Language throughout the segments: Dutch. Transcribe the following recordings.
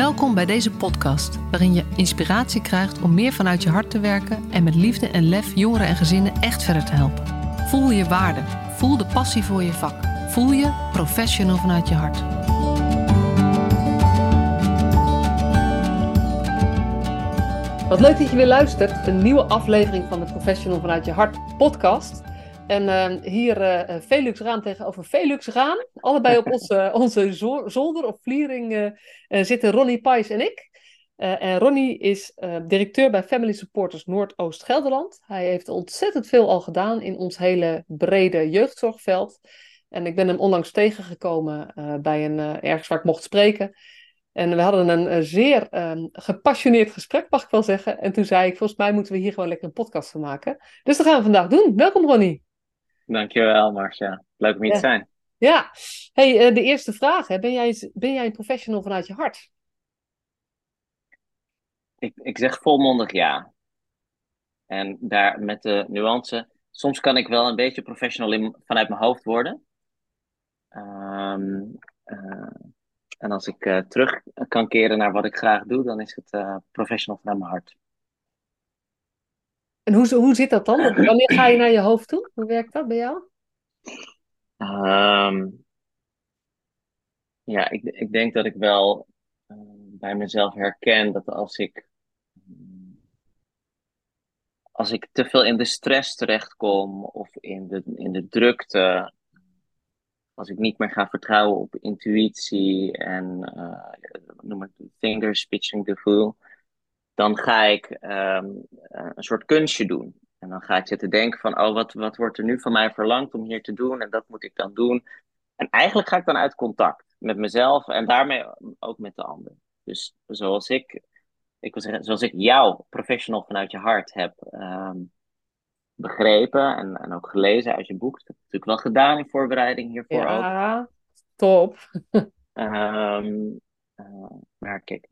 Welkom bij deze podcast, waarin je inspiratie krijgt om meer vanuit je hart te werken en met liefde en lef jongeren en gezinnen echt verder te helpen. Voel je waarde, voel de passie voor je vak, voel je professional vanuit je hart. Wat leuk dat je weer luistert. Een nieuwe aflevering van de Professional vanuit je hart podcast. En uh, hier uh, Velux Raan tegenover Velux Raan. Allebei op onze, onze zolder of vliering uh, zitten Ronnie Pijs en ik. en Ronnie is directeur bij Family Supporters Noordoost Gelderland. Hij heeft ontzettend veel al gedaan in ons hele brede jeugdzorgveld. En ik ben hem onlangs tegengekomen bij een ergens waar ik mocht spreken. En we hadden een, zeer um, gepassioneerd gesprek, mag ik wel zeggen. En toen zei ik, volgens mij moeten we hier gewoon lekker een podcast van maken. Dus dat gaan we vandaag doen. Welkom Ronnie. Dankjewel, Marcia. Leuk om hier ja. te zijn. Ja, hey, uh, de eerste vraag. Hè. Ben, jij, ben jij een professional vanuit je hart? Ik, ik zeg volmondig ja. En daar met de nuance. Soms kan ik wel een beetje professional in, vanuit mijn hoofd worden. Um, uh, en als ik uh, terug kan keren naar wat ik graag doe, dan is het professional vanuit mijn hart. En hoe, hoe zit dat dan? Wanneer ga je naar je hoofd toe? Hoe werkt dat bij jou? Um, ja, ik, ik denk dat ik wel uh, bij mezelf herken dat als ik, als ik te veel in de stress terechtkom of in de, in de drukte, als ik niet meer ga vertrouwen op intuïtie en uh, noem het finger pitching fool, dan ga ik um, een soort kunstje doen. En dan ga ik zitten denken van, oh, wat, wat wordt er nu van mij verlangd om hier te doen? En dat moet ik dan doen. En eigenlijk ga ik dan uit contact met mezelf en daarmee ook met de ander. Dus zoals ik, ik wil zeggen, zoals ik jou professional vanuit je hart heb um, begrepen en, en ook gelezen uit je boek. Dat heb ik natuurlijk wel gedaan in voorbereiding hiervoor ja, ook. top. um, uh, maar kijk,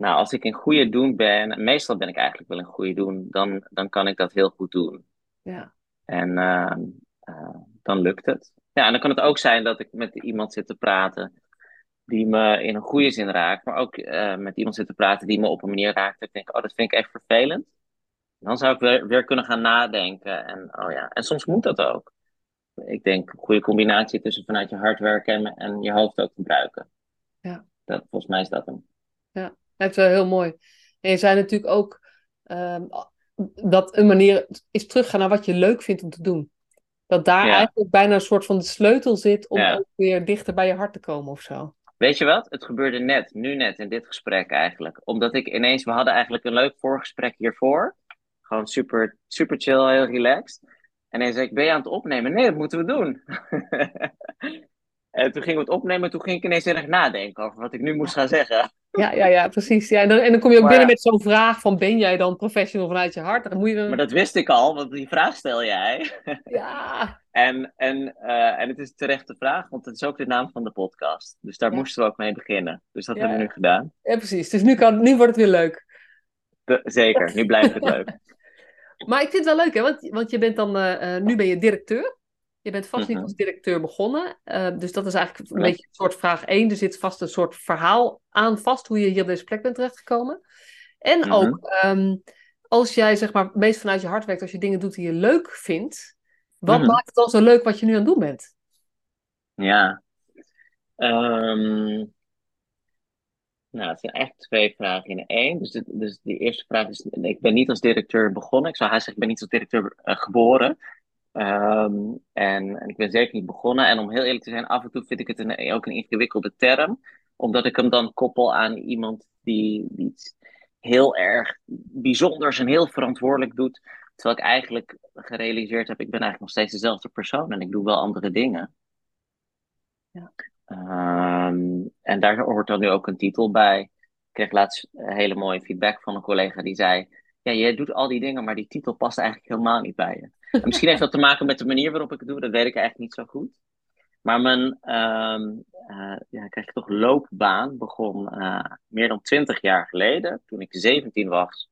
nou, als ik in goede doen ben, meestal ben ik eigenlijk wel in goede doen, dan, dan kan ik dat heel goed doen. Ja. En uh, uh, dan lukt het. Ja, en dan kan het ook zijn dat ik met iemand zit te praten die me in een goede zin raakt, maar ook uh, met iemand zit te praten die me op een manier raakt. Dat ik denk, oh, dat vind ik echt vervelend. Dan zou ik weer, weer kunnen gaan nadenken. En, oh ja. en soms moet dat ook. Ik denk, een goede combinatie tussen vanuit je hart werken en, en je hoofd ook gebruiken. Ja. Dat, volgens mij is dat hem. Ja. Dat is wel heel mooi. En je zei natuurlijk ook um, dat een manier is teruggaan naar wat je leuk vindt om te doen. Dat daar ja. eigenlijk bijna een soort van de sleutel zit om ja. ook weer dichter bij je hart te komen of zo. Weet je wat? Het gebeurde net, nu net in dit gesprek eigenlijk. Omdat ik ineens, we hadden eigenlijk een leuk voorgesprek hiervoor. Gewoon super, super chill, heel relaxed. En ineens zei ik, ben je aan het opnemen? Nee, dat moeten we doen. en toen gingen we het opnemen, toen ging ik ineens heel erg nadenken over wat ik nu moest gaan zeggen. Ja, ja, ja, precies. Ja, en, dan, en dan kom je ook maar, binnen met zo'n vraag van ben jij dan professional vanuit je hart? Dan moet je dan... Maar dat wist ik al, want die vraag stel jij. Ja. en, en, uh, en het is terecht de vraag, want het is ook de naam van de podcast. Dus daar ja. moesten we ook mee beginnen. Dus dat ja. hebben we nu gedaan. Ja, precies. Dus nu, kan, nu wordt het weer leuk. De, zeker, nu blijft het leuk. maar ik vind het wel leuk, hè? Want, want je bent dan, uh, uh, nu ben je directeur. Je bent vast niet als directeur begonnen. Uh, dus dat is eigenlijk een beetje een soort vraag 1. Er zit vast een soort verhaal aan vast hoe je hier op deze plek bent terechtgekomen. En mm -hmm. ook um, als jij zeg maar meest vanuit je hart werkt, als je dingen doet die je leuk vindt, wat mm -hmm. maakt het dan zo leuk wat je nu aan het doen bent? Ja. Um, nou, het zijn echt twee vragen in één. Dus, de, dus die eerste vraag is, ik ben niet als directeur begonnen. Ik zou haar zeggen, ik ben niet als directeur uh, geboren. Um, en, en, ik ben zeker niet begonnen. En om heel eerlijk te zijn, af en toe vind ik het een, ook een ingewikkelde term. Omdat ik hem dan koppel aan iemand die, die iets heel erg bijzonders en heel verantwoordelijk doet. Terwijl ik eigenlijk gerealiseerd heb, ik ben eigenlijk nog steeds dezelfde persoon en ik doe wel andere dingen. Ja. Um, en daar hoort dan nu ook een titel bij. Ik kreeg laatst hele mooie feedback van een collega die zei... Ja, je doet al die dingen, maar die titel past eigenlijk helemaal niet bij je. En misschien heeft dat te maken met de manier waarop ik het doe, dat weet ik eigenlijk niet zo goed. Maar mijn, um, uh, ja, krijg je toch loopbaan begon uh, meer dan twintig jaar geleden, toen ik 17 was.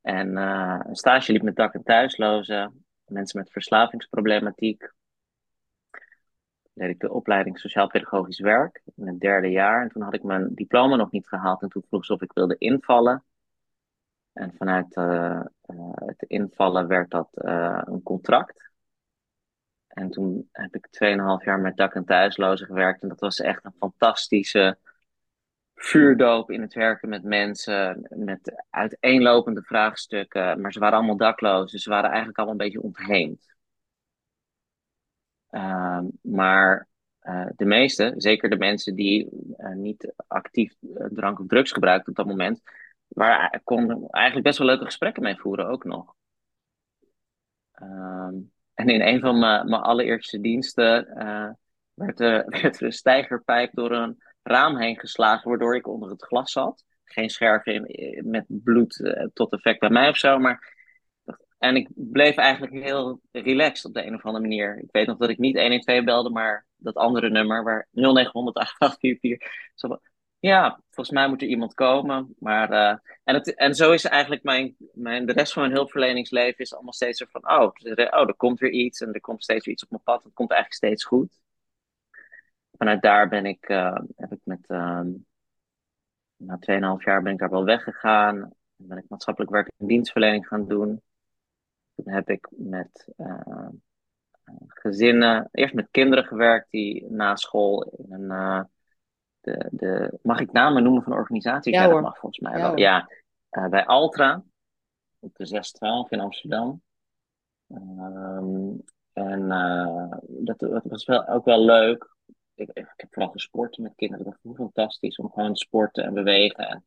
En uh, een stage liep met dak- en thuislozen, mensen met verslavingsproblematiek. deed ik de opleiding Sociaal-Pedagogisch Werk in het derde jaar. En toen had ik mijn diploma nog niet gehaald en toen vroeg ze of ik wilde invallen. En vanuit uh, het invallen werd dat uh, een contract. En toen heb ik 2,5 jaar met dak- en thuislozen gewerkt. En dat was echt een fantastische vuurdoop in het werken met mensen. Met uiteenlopende vraagstukken. Maar ze waren allemaal dakloos. Dus ze waren eigenlijk allemaal een beetje ontheemd. Uh, maar de meeste, zeker de mensen die niet actief drank of drugs gebruikten op dat moment, waar kon eigenlijk best wel leuke gesprekken mee voeren ook nog. Ehm, en in een van mijn, mijn allereerste diensten werd, er, werd er een stijgerpijp door een raam heen geslagen, waardoor ik onder het glas zat. Geen scherven met bloed tot effect bij mij of zo, maar en ik bleef eigenlijk heel relaxed op de een of andere manier. Ik weet nog dat ik niet 112 belde, maar dat andere nummer, waar 0900 8844. Ja, volgens mij moet er iemand komen. Maar, uh, en, het, en zo is eigenlijk mijn, mijn, de rest van mijn hulpverleningsleven is allemaal steeds zo van, oh, oh, er komt weer iets en er komt steeds weer iets op mijn pad. Het komt eigenlijk steeds goed. Vanuit daar ben ik, uh, heb ik met, uh, na 2,5 jaar ben ik daar wel weggegaan. Dan ben ik maatschappelijk werk en dienstverlening gaan doen. Toen heb ik met uh, gezinnen, eerst met kinderen gewerkt die na school in een. De, de, mag ik namen noemen van organisaties? Ja, ja dat mag volgens mij ja, wel. Ja, uh, bij Altra op de 612 in Amsterdam. Um, en dat, dat, was wel, ook wel leuk. Ik, ik, heb vooral gesport met kinderen. Dat was fantastisch om gewoon te sporten en bewegen. En,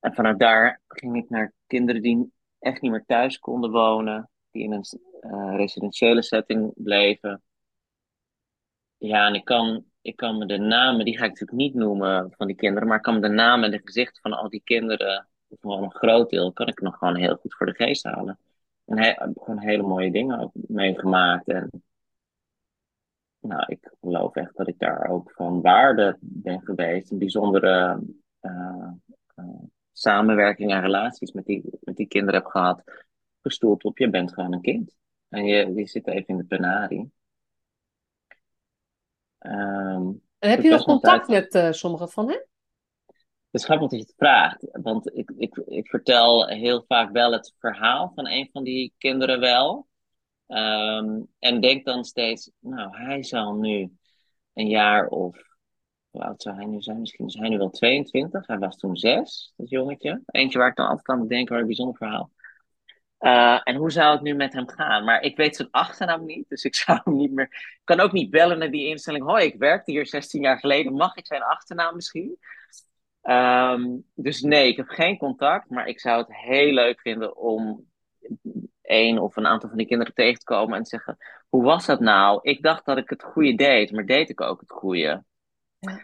en vanuit daar ging ik naar kinderen die echt niet meer thuis konden wonen, die in een uh, residentiële setting bleven. Ja, en ik kan, ik kan me de namen, die ga ik natuurlijk niet noemen van die kinderen, maar ik kan me de namen en de gezichten van al die kinderen, wel een groot deel, kan ik nog gewoon heel goed voor de geest halen. En he, gewoon hele mooie dingen ook meegemaakt. En nou, ik geloof echt dat ik daar ook van waarde ben geweest. Een bijzondere uh, samenwerking en relaties met die, met die kinderen heb gehad, gestoeld op je bent gewoon een kind. En je, je zit even in de penarie. Um, en heb je nog contact met uh, sommige van hen? Het is grappig dat je het vraagt, want ik, ik, ik vertel heel vaak wel het verhaal van een van die kinderen wel. Um, en denk dan steeds, nou, hij zal nu een jaar of hoe oud zou hij nu zijn? Misschien is hij nu wel 22. Hij was toen 6, dat jongetje. Eentje waar ik dan altijd aan moet denken, waar een bijzonder verhaal. Uh, en hoe zou het nu met hem gaan? Maar ik weet zijn achternaam niet, dus ik zou hem niet meer. Ik kan ook niet bellen naar die instelling. Hoi, ik werkte hier 16 jaar geleden. Mag ik zijn achternaam misschien? Um, dus nee, ik heb geen contact. Maar ik zou het heel leuk vinden om één of een aantal van die kinderen tegen te komen en te zeggen: Hoe was dat nou? Ik dacht dat ik het goede deed, maar deed ik ook het goede?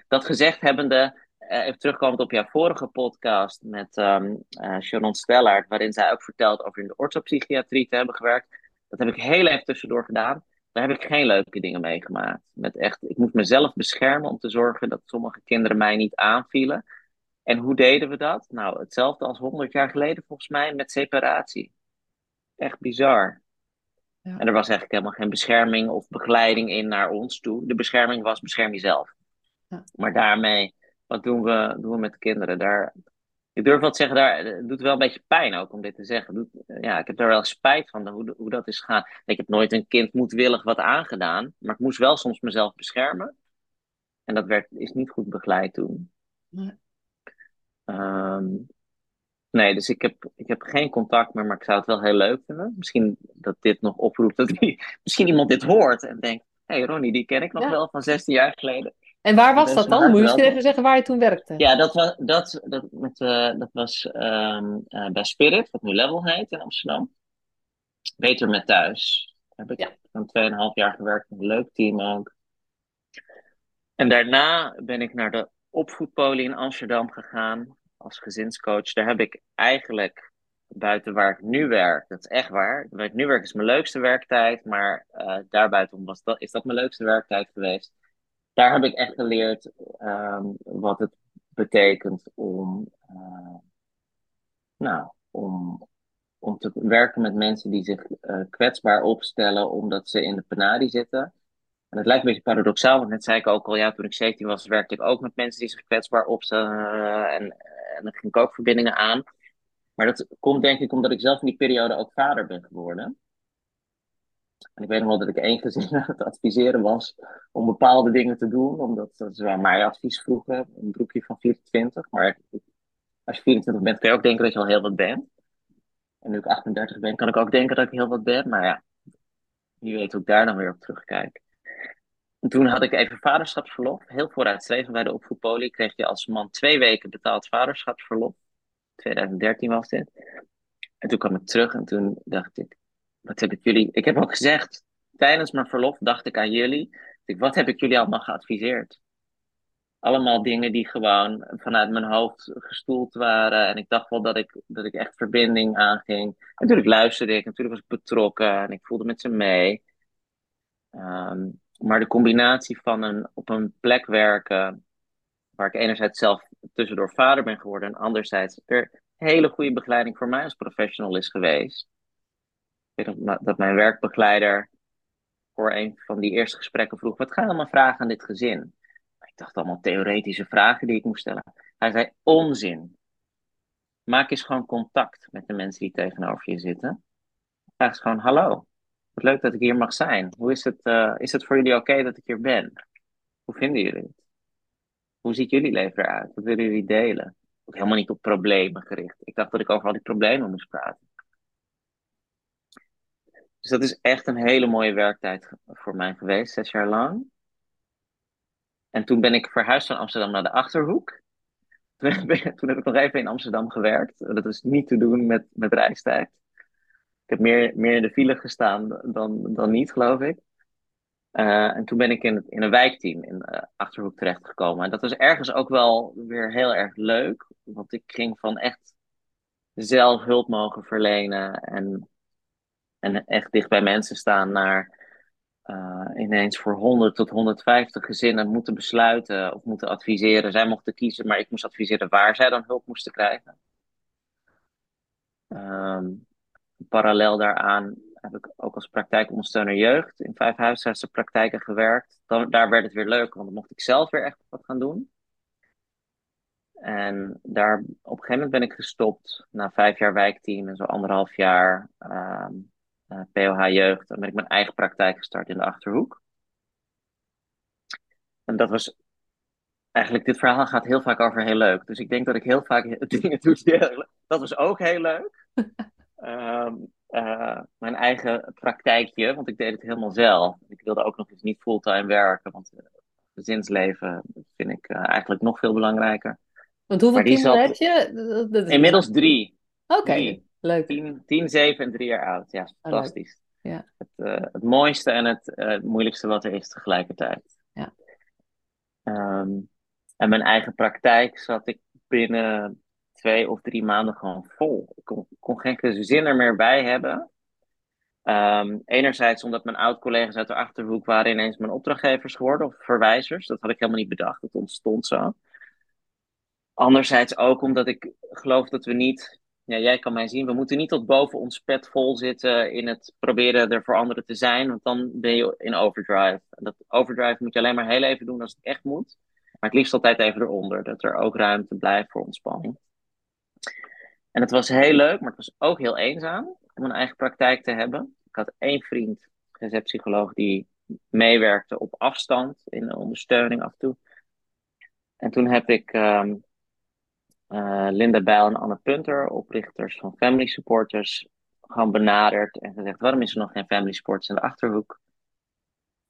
Dat gezegd hebbende, even terugkomend op jouw vorige podcast met um, uh, Sharon Stellaert, waarin zij ook vertelt over in de orthopsychiatrie te hebben gewerkt. Dat heb ik heel even tussendoor gedaan. Daar heb ik geen leuke dingen meegemaakt. Met echt, ik moest mezelf beschermen om te zorgen dat sommige kinderen mij niet aanvielen. En hoe deden we dat? Nou, hetzelfde als 100 jaar geleden volgens mij met separatie. Echt bizar. Ja. En er was eigenlijk helemaal geen bescherming of begeleiding in naar ons toe. De bescherming was bescherm jezelf. Maar daarmee, wat doen we, doen we met de kinderen? Daar, ik durf wel te zeggen, daar, het doet wel een beetje pijn ook om dit te zeggen. Doet, ja, ik heb daar wel spijt van hoe, hoe dat is gegaan. Ik heb nooit een kind moedwillig wat aangedaan, maar ik moest wel soms mezelf beschermen. En dat werd, is niet goed begeleid toen. Nee. Um, nee, dus ik heb, ik heb geen contact meer, maar ik zou het wel heel leuk vinden. Misschien dat dit nog oproept, dat misschien iemand dit hoort en denkt: hé hey Ronnie, die ken ik nog wel van 16 jaar geleden. En waar was dat dan? Moet je even zeggen waar je toen werkte? Ja, dat was, dat, dat, met, uh, dat was um, uh, bij Spirit, wat nu Level heet in Amsterdam. Beter met thuis. Daar heb ik ja. van 2,5 jaar gewerkt. Een leuk team ook. En daarna ben ik naar de opvoedpolie in Amsterdam gegaan als gezinscoach. Daar heb ik eigenlijk buiten waar ik nu werk, dat is echt waar. Waar ik nu werk is mijn leukste werktijd, maar uh, daarbuiten was dat, is dat mijn leukste werktijd geweest daar heb ik echt geleerd um, wat het betekent om, uh, nou, om, om te werken met mensen die zich uh, kwetsbaar opstellen omdat ze in de penarie zitten. En het lijkt een beetje paradoxaal, want net zei ik ook al, ja, toen ik 17 was, werkte ik ook met mensen die zich kwetsbaar opstellen. en, en dan ging ik ook verbindingen aan. Maar dat komt denk ik omdat ik zelf in die periode ook vader ben geworden. En ik weet nog wel dat ik één gezin aan het adviseren was om bepaalde dingen te doen, omdat ze mij advies vroegen. Een broekje van 24, maar als je 24 bent kun je ook denken dat je al heel wat bent. En nu ik 38 ben, kan ik ook denken dat ik heel wat ben. Maar ja, wie weet hoe ik daar dan weer op terugkijk. En toen had ik even vaderschapsverlof. Heel vooruitstrevend bij de opvoedpolie kreeg je als man twee weken betaald vaderschapsverlof. 2013 was dit. En toen kwam ik terug en toen dacht ik, wat heb ik jullie... Ik heb ook gezegd, tijdens mijn verlof dacht ik aan jullie. Wat heb ik jullie allemaal geadviseerd? allemaal dingen die gewoon vanuit mijn hoofd gestoeld waren. En ik dacht wel dat ik, dat ik echt verbinding aanging. natuurlijk luisterde ik, natuurlijk was ik betrokken en ik voelde met ze mee. Ehm, maar de combinatie van een, op een plek werken, waar ik enerzijds zelf tussendoor vader ben geworden en anderzijds er hele goede begeleiding voor mij als professional is geweest. Dat, mijn werkbegeleider voor een van die eerste gesprekken vroeg, wat gaan allemaal vragen aan dit gezin? Ik dacht allemaal theoretische vragen die ik moest stellen. Hij zei: onzin. Maak eens gewoon contact met de mensen die tegenover je zitten. Vraag eens gewoon: hallo. Wat leuk dat ik hier mag zijn. Hoe is het, uh, is het voor jullie oké dat ik hier ben? Hoe vinden jullie het? Hoe ziet jullie leven eruit? Wat willen jullie delen? Ook helemaal niet op problemen gericht. Ik dacht dat ik over al die problemen moest praten. Dus dat is echt een hele mooie werktijd voor mij geweest, zes jaar lang. En toen ben ik verhuisd van Amsterdam naar de Achterhoek. Toen heb, ik, toen heb ik nog even in Amsterdam gewerkt. Dat is niet te doen met, met reistijd. Ik heb meer, meer in de file gestaan dan, dan niet, geloof ik. Uh, en toen ben ik in, in een wijkteam in uh, Achterhoek terechtgekomen. En dat was ergens ook wel weer heel erg leuk. Want ik ging van echt zelf hulp mogen verlenen en, en echt dicht bij mensen staan naar uh, ineens voor 100 tot 150 gezinnen moeten besluiten of moeten adviseren. Zij mochten kiezen, maar ik moest adviseren waar zij dan hulp moesten krijgen. Um, parallel daaraan heb ik ook als praktijkondersteuner jeugd in vijf huisartsenpraktijken gewerkt. Dan, daar werd het weer leuk, want dan mocht ik zelf weer echt wat gaan doen. En daar, op een gegeven moment ben ik gestopt na vijf jaar wijkteam en zo anderhalf jaar um, uh, eh, POH Jeugd. Dan ben ik mijn eigen praktijk gestart in de Achterhoek. En dat was eigenlijk, dit verhaal gaat heel vaak over heel leuk. Dus ik denk dat ik heel vaak dingen doe die Dat was ook heel leuk. Ehm, eh, mijn eigen praktijkje, want ik deed het helemaal zelf. Ik wilde ook nog eens niet fulltime werken, want het gezinsleven vind ik uh, eigenlijk nog veel belangrijker. Want hoeveel kinderen heb je? Inmiddels drie. Oké. Leuk. 10, 10, 7 en 3 jaar oud. Ja, oh, fantastisch. ja. Het, uh, het, mooiste en het uh, moeilijkste wat er is tegelijkertijd. Ja. Um, en mijn eigen praktijk zat ik binnen twee of drie maanden gewoon vol. Ik kon, kon geen zin er meer bij hebben. Um, enerzijds omdat mijn oud-collega's uit de achterhoek waren ineens mijn opdrachtgevers geworden of verwijzers. Dat had ik helemaal niet bedacht. Dat ontstond zo. Anderzijds ook omdat ik geloof dat we niet ja, jij kan mij zien. We moeten niet tot boven ons pet vol zitten in het proberen er voor anderen te zijn, want dan ben je in overdrive. En dat overdrive moet je alleen maar heel even doen als het echt moet. Maar het liefst altijd even eronder, dat er ook ruimte blijft voor ontspanning. En het was heel leuk, maar het was ook heel eenzaam om een eigen praktijk te hebben. Ik had één vriend, receptpsycholoog, die meewerkte op afstand in de ondersteuning af en toe. En toen heb ik ehm, uh, Linda Bijl en Anne Punter, oprichters van Family Supporters, gewoon benaderd en gezegd: waarom is er nog geen Family Supporters in de achterhoek?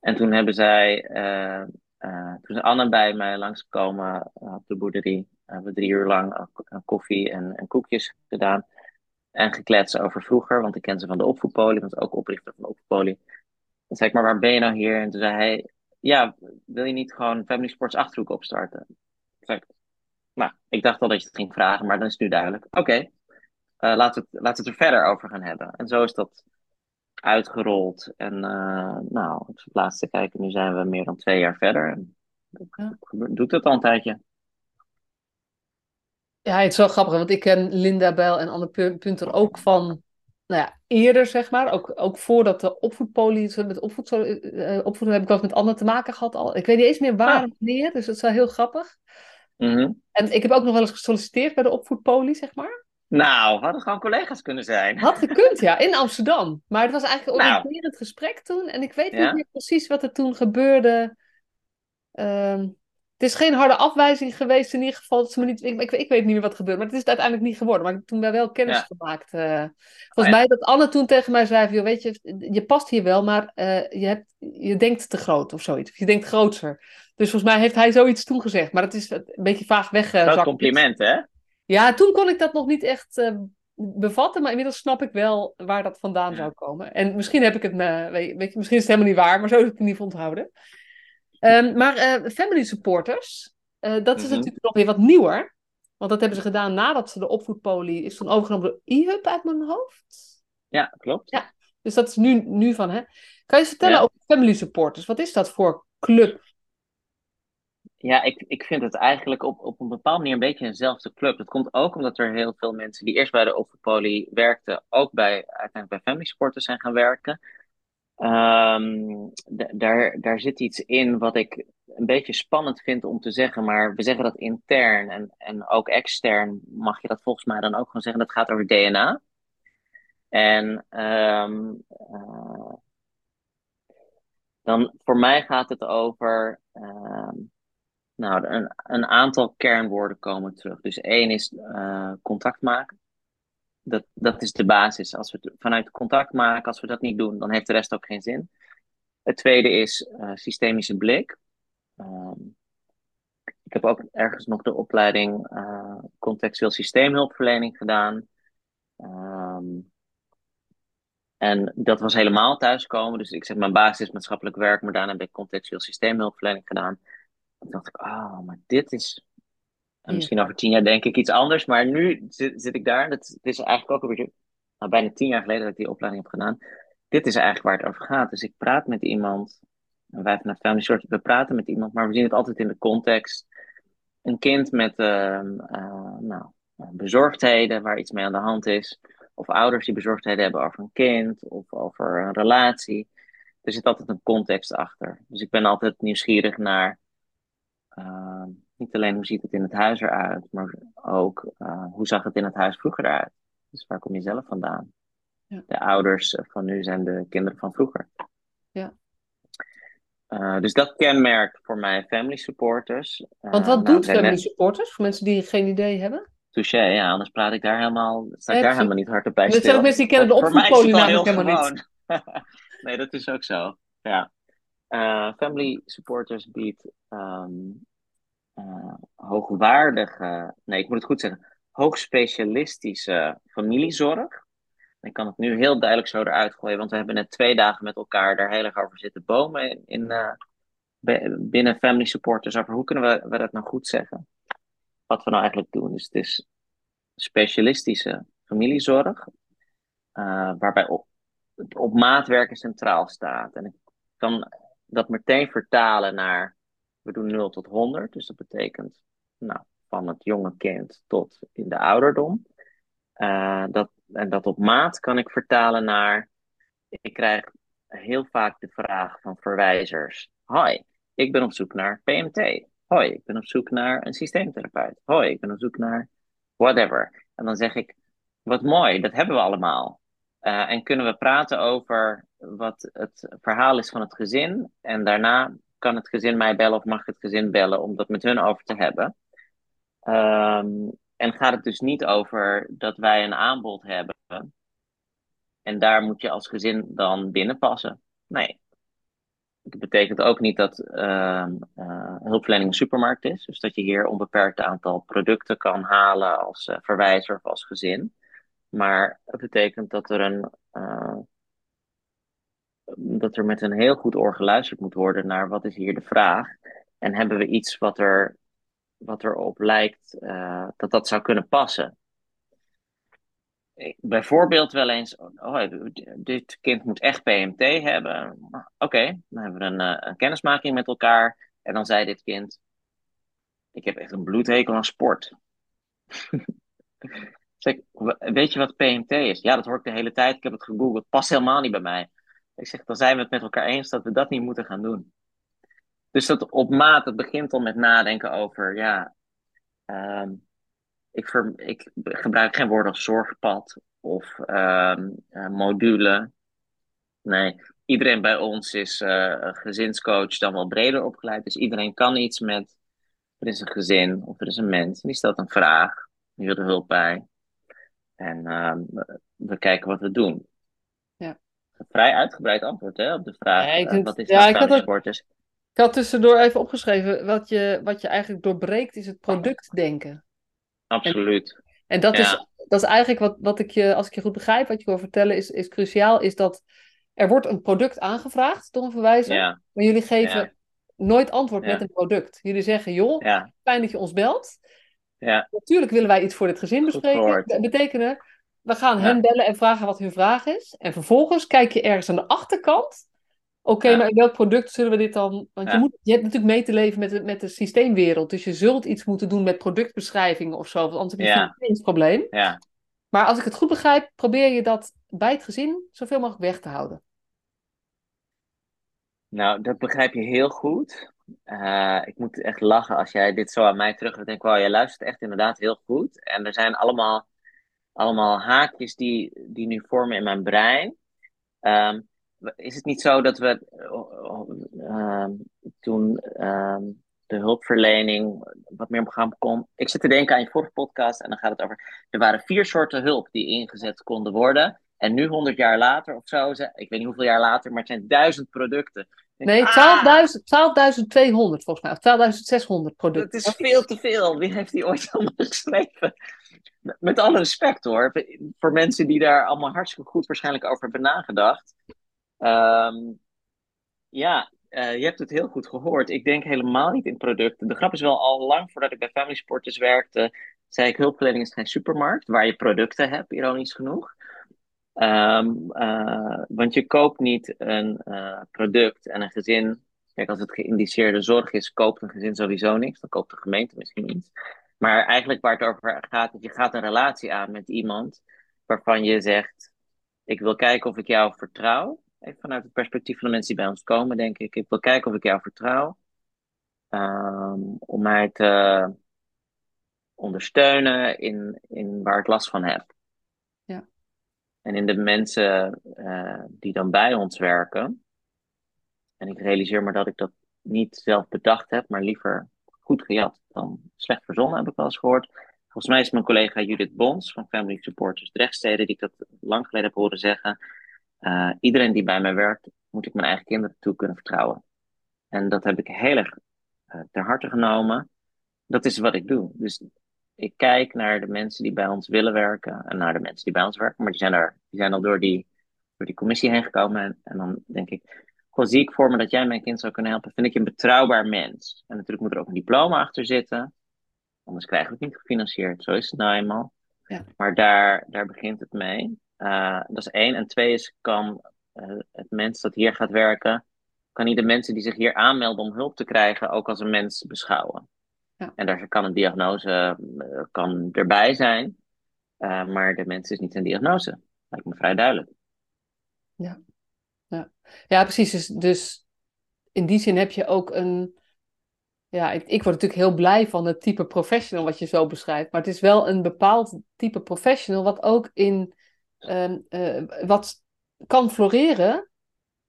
En toen hebben zij, uh, uh, toen is Anne bij mij langsgekomen op de boerderie. We hebben drie uur lang koffie en, en, koekjes gedaan. En gekletst over vroeger, want ik ken ze van de opvoedpolie, want ook oprichter van de opvoedpolie. Toen zei ik, maar waar ben je nou hier? En toen zei hij, ja, wil je niet gewoon Family Sports Achterhoek opstarten? Nou, ik dacht al dat je het ging vragen, maar dan is het nu duidelijk. Oké, okay. uh, laten, we het er verder over gaan hebben. En zo is dat uitgerold. En uh, nou, het laatste kijken, nu zijn we meer dan twee jaar verder. En ja. doet het al een tijdje. Ja, het is wel grappig, want ik ken Linda Bijl en Anne Punter ook van nou ja, eerder, zeg maar, ook, ook voordat de opvoedpolie, met opvoed, uh, opvoeding heb ik eens met anderen te maken gehad al. Ik weet niet eens meer waar Ah. en wanneer, dus dat is wel heel grappig. Mhm. En ik heb ook nog wel eens gesolliciteerd bij de opvoedpolie, zeg maar. Nou, hadden gewoon collega's kunnen zijn. Had gekund, ja, in Amsterdam. Maar het was eigenlijk een Nou. oriënterend gesprek toen. En ik weet Ja. niet meer precies wat er toen gebeurde. Ehm, het is geen harde afwijzing geweest in ieder geval. Dat ze me niet, ik, ik, ik weet niet meer wat gebeurde, maar het is het uiteindelijk niet geworden. Maar ik heb toen wel kennis Ja. gemaakt. eh. volgens Oh ja. mij dat Anne toen tegen mij zei: joh, weet je, je past hier wel, maar eh, je, hebt, je denkt te groot of zoiets. Of je denkt groter. Dus volgens mij heeft hij zoiets toen gezegd. Maar dat is een beetje vaag weggezakt. Groot compliment, hè? Ja, toen kon ik dat nog niet echt eh, bevatten, maar inmiddels snap ik wel waar dat vandaan Ja. zou komen. En misschien heb ik het, me, weet, je, misschien is het helemaal niet waar, maar zo heb ik het geval onthouden. Ehm, maar eh, family supporters, eh, dat is Mhm. natuurlijk nog weer wat nieuwer. Want dat hebben ze gedaan nadat ze de opvoedpolie is toen overgenomen door e-hub uit mijn hoofd. Ja, klopt. Ja. Dus dat is nu, nu van, hè. Kan je eens vertellen Ja. over family supporters? Wat is dat voor club? Ja, ik, ik vind het eigenlijk op, op een bepaalde manier een beetje eenzelfde club. Dat komt ook omdat er heel veel mensen die eerst bij de Opvoedpolie werkten, ook bij, uiteindelijk bij Family Supporters zijn gaan werken. D- daar, daar zit iets in wat ik een beetje spannend vind om te zeggen, maar we zeggen dat intern en, en ook extern mag je dat volgens mij dan ook gewoon zeggen. Dat gaat over DNA. En eh, dan voor mij gaat het over ehm, nou, een, een aantal kernwoorden komen terug. Dus één is eh, contact maken. Dat, dat is de basis. Als we het vanuit contact maken, als we dat niet doen, dan heeft de rest ook geen zin. Het tweede is eh, systemische blik. Ehm, ik heb ook ergens nog de opleiding eh, contextueel systeemhulpverlening gedaan. Ehm, en dat was helemaal thuiskomen. Dus ik zeg, mijn basis is maatschappelijk werk, maar daarna heb ik contextueel systeemhulpverlening gedaan. Toen dacht ik, oh, maar dit is. En Ja. misschien over tien jaar denk ik iets anders, maar nu zit, zit ik daar. Dat, het is eigenlijk ook een beetje, nou, bijna tien jaar geleden dat ik die opleiding heb gedaan. Dit is eigenlijk waar het over gaat. Dus ik praat met iemand, en wij vanuit Family Short, we praten met iemand, maar we zien het altijd in de context. Een kind met ehm, eh, nou, bezorgdheden, waar iets mee aan de hand is. Of ouders die bezorgdheden hebben over een kind of over een relatie. Er zit altijd een context achter. Dus ik ben altijd nieuwsgierig naar uh, niet alleen hoe ziet het in het huis eruit, maar ook uh, hoe zag het in het huis vroeger eruit. Dus waar kom je zelf vandaan? Ja. De ouders van nu zijn de kinderen van vroeger. Ja. Uh, dus dat kenmerkt voor mij family supporters. Want wat doet family net... supporters voor mensen die geen idee hebben? Touché, ja, anders praat ik daar helemaal, sta ik ja, daar helemaal niet hard op bij. Dat zijn ook mensen die kennen de opvoedpolie namelijk helemaal niet. nee, dat is ook zo. Ja. Uh, family supporters biedt um, uh, hoogwaardige, nee, ik moet het goed zeggen, hoogspecialistische familiezorg. Ik kan het nu heel duidelijk zo eruit gooien, want we hebben net twee dagen met elkaar daar heel erg over zitten bomen in, uh, binnen family supporters over hoe kunnen we, dat nou goed zeggen. Wat we nou eigenlijk doen. Dus het is specialistische familiezorg, waarbij op, op maatwerken centraal staat. En ik kan dat meteen vertalen naar, we doen 0 tot 100, dus dat betekent nou, van het jonge kind tot in de ouderdom. Uh, dat, en dat op maat kan ik vertalen naar, ik krijg heel vaak de vraag van verwijzers, hoi, ik ben op zoek naar PMT. Hoi, ik ben op zoek naar een systeemtherapeut. Hoi, ik ben op zoek naar whatever. En dan zeg ik, wat mooi, dat hebben we allemaal. Uh, en kunnen we praten over wat het verhaal is van het gezin. En daarna kan het gezin mij bellen of mag het gezin bellen om dat met hun over te hebben. Um, en gaat het dus niet over dat wij een aanbod hebben. En daar moet je als gezin dan binnenpassen. Nee. Dat betekent ook niet dat uh, hulpverlening een supermarkt is. Dus dat je hier onbeperkt aantal producten kan halen als uh, verwijzer of als gezin. Maar het betekent dat er een uh, dat er met een heel goed oor geluisterd moet worden naar wat is hier de vraag. En hebben we iets wat er wat erop lijkt uh, dat dat zou kunnen passen. Bijvoorbeeld wel eens, oh, dit kind moet echt PMT hebben. Oké, dan hebben we een, uh, een kennismaking met elkaar. En dan zei dit kind, ik heb echt een bloedhekel aan sport. Zeg, weet je wat PMT is? Ja, dat hoor ik de hele tijd. Ik heb het gegoogeld. Past helemaal niet bij mij. Ik zeg, dan zijn we het met elkaar eens dat we dat niet moeten gaan doen. Dus dat op maat, het begint al met nadenken over, ja, ehm, ik, ik, gebruik geen woorden als zorgpad of uh, module. Nee, iedereen bij ons is uh, gezinscoach, dan wel breder opgeleid. Dus iedereen kan iets met, er is een gezin of er is een mens, die stelt een vraag, die wil er hulp bij. En uh, we kijken wat we doen. Vrij uitgebreid antwoord hè, op de vraag, ja, vind, wat is ja, nou ik sport is. Ik had tussendoor even opgeschreven, wat je, wat je eigenlijk doorbreekt is het productdenken. Absoluut. En, en dat, Ja. is, dat is eigenlijk wat, wat ik je, als ik je goed begrijp, wat je wil vertellen, is, is cruciaal, is dat er wordt een product aangevraagd door een verwijzer, Ja, maar jullie geven Ja. nooit antwoord met een product. Jullie zeggen, joh, fijn dat je ons belt. ja, Natuurlijk willen wij iets voor dit gezin Goed bespreken. Dat betekenen, we gaan hen bellen en vragen wat hun vraag is. En vervolgens kijk je ergens aan de achterkant. Oké, maar in welk product zullen we dit dan... Want je, moet, je hebt natuurlijk mee te leven met de, met de systeemwereld. Dus je zult iets moeten doen met productbeschrijvingen of zo. Want anders heb je een financieringsprobleem. ja. Maar als ik het goed begrijp, probeer je dat bij het gezin zoveel mogelijk weg te houden. Nou, dat begrijp je heel goed. Eh, ik moet echt lachen als jij dit zo aan mij terug denk ik, wauw, jij luistert echt inderdaad heel goed. En er zijn allemaal, allemaal haakjes die, die nu vormen in mijn brein. Ehm, is het niet zo dat we ehm, toen ehm, de hulpverlening wat meer op gang kwam? Ik zit te denken aan je vorige podcast en dan gaat het over. Er waren vier soorten hulp die ingezet konden worden. En nu, 100 jaar later of zo, ik weet niet hoeveel jaar later, maar het zijn duizend producten. Nee, ah, 12.000 12.200 volgens mij. Of 12.600 producten. dat is veel te veel. Wie heeft die ooit allemaal geschreven? Met alle respect hoor, voor mensen die daar allemaal hartstikke goed waarschijnlijk over hebben nagedacht. Ehm, ja, eh, je hebt het heel goed gehoord. Ik denk helemaal niet in producten. De grap is wel al lang voordat ik bij Family Sporters werkte, zei ik hulpverlening is geen supermarkt waar je producten hebt, ironisch genoeg. Ehm, eh, want je koopt niet een eh, product en een gezin. Kijk, als het geïndiceerde zorg is, koopt een gezin sowieso niks. Dan koopt de gemeente misschien iets. Maar eigenlijk waar het over gaat, is je gaat een relatie aan met iemand waarvan je zegt: Ik wil kijken of ik jou vertrouw. Even vanuit het perspectief van de mensen die bij ons komen, denk ik. Ik wil kijken of ik jou vertrouw. ehm, om mij te ondersteunen in, in waar ik last van heb. En in de mensen eh, die dan bij ons werken. En ik realiseer me dat ik dat niet zelf bedacht heb, maar liever goed gejat dan slecht verzonnen, heb ik wel eens gehoord. Volgens mij is mijn collega Judith Bons van Family Supporters Drechtsteden, die ik dat lang geleden heb horen zeggen. eh, iedereen die bij mij werkt, moet ik mijn eigen kinderen toe kunnen vertrouwen. En dat heb ik heel erg eh, ter harte genomen. Dat is wat ik doe. Dus ik kijk naar de mensen die bij ons willen werken en naar de mensen die bij ons werken, maar die zijn, er, die zijn al door die, door die commissie heen gekomen. En, en dan denk ik, goh, zie ik voor me dat jij mijn kind zou kunnen helpen. Vind ik je een betrouwbaar mens. En natuurlijk moet er ook een diploma achter zitten. Anders krijgen we het niet gefinancierd. Zo is het nou eenmaal. Ja. Maar daar, daar begint het mee. Uh, dat is één. En twee is, kan uh, het mens dat hier gaat werken, kan niet de mensen die zich hier aanmelden om hulp te krijgen ook als een mens beschouwen. Ja. En daar kan een diagnose uh, kan erbij zijn, uh, maar de mens is niet een diagnose. Lijkt me vrij duidelijk. Ja, ja. ja precies. Dus, dus in die zin heb je ook een. Ja, ik, ik word natuurlijk heel blij van het type professional wat je zo beschrijft. Maar het is wel een bepaald type professional wat ook in. Um, uh, wat kan floreren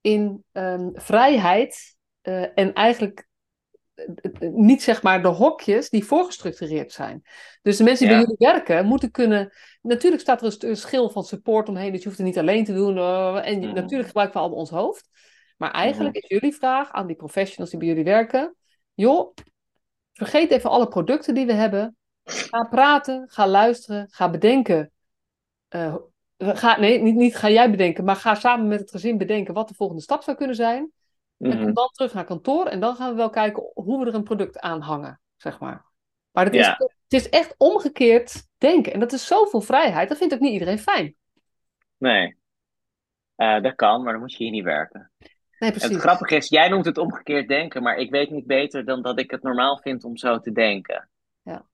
in um, vrijheid uh, en eigenlijk niet zeg maar de hokjes die voorgestructureerd zijn. Dus de mensen die ja. bij jullie werken moeten kunnen. Natuurlijk staat er een schil van support omheen, dus je hoeft het niet alleen te doen. Uh, en mm. natuurlijk gebruiken we allemaal ons hoofd. Maar eigenlijk mm. is jullie vraag aan die professionals die bij jullie werken: joh, vergeet even alle producten die we hebben. Ga praten, ga luisteren, ga bedenken. Uh, ga, nee, niet, niet ga jij bedenken, maar ga samen met het gezin bedenken wat de volgende stap zou kunnen zijn. En kom dan terug naar kantoor en dan gaan we wel kijken hoe we er een product aan hangen, zeg maar. Maar het is, ja. het is echt omgekeerd denken. En dat is zoveel vrijheid, dat vindt ook niet iedereen fijn. Nee, uh, dat kan, maar dan moet je hier niet werken. Nee, precies. En het grappige is, jij noemt het omgekeerd denken, maar ik weet niet beter dan dat ik het normaal vind om zo te denken. Ja.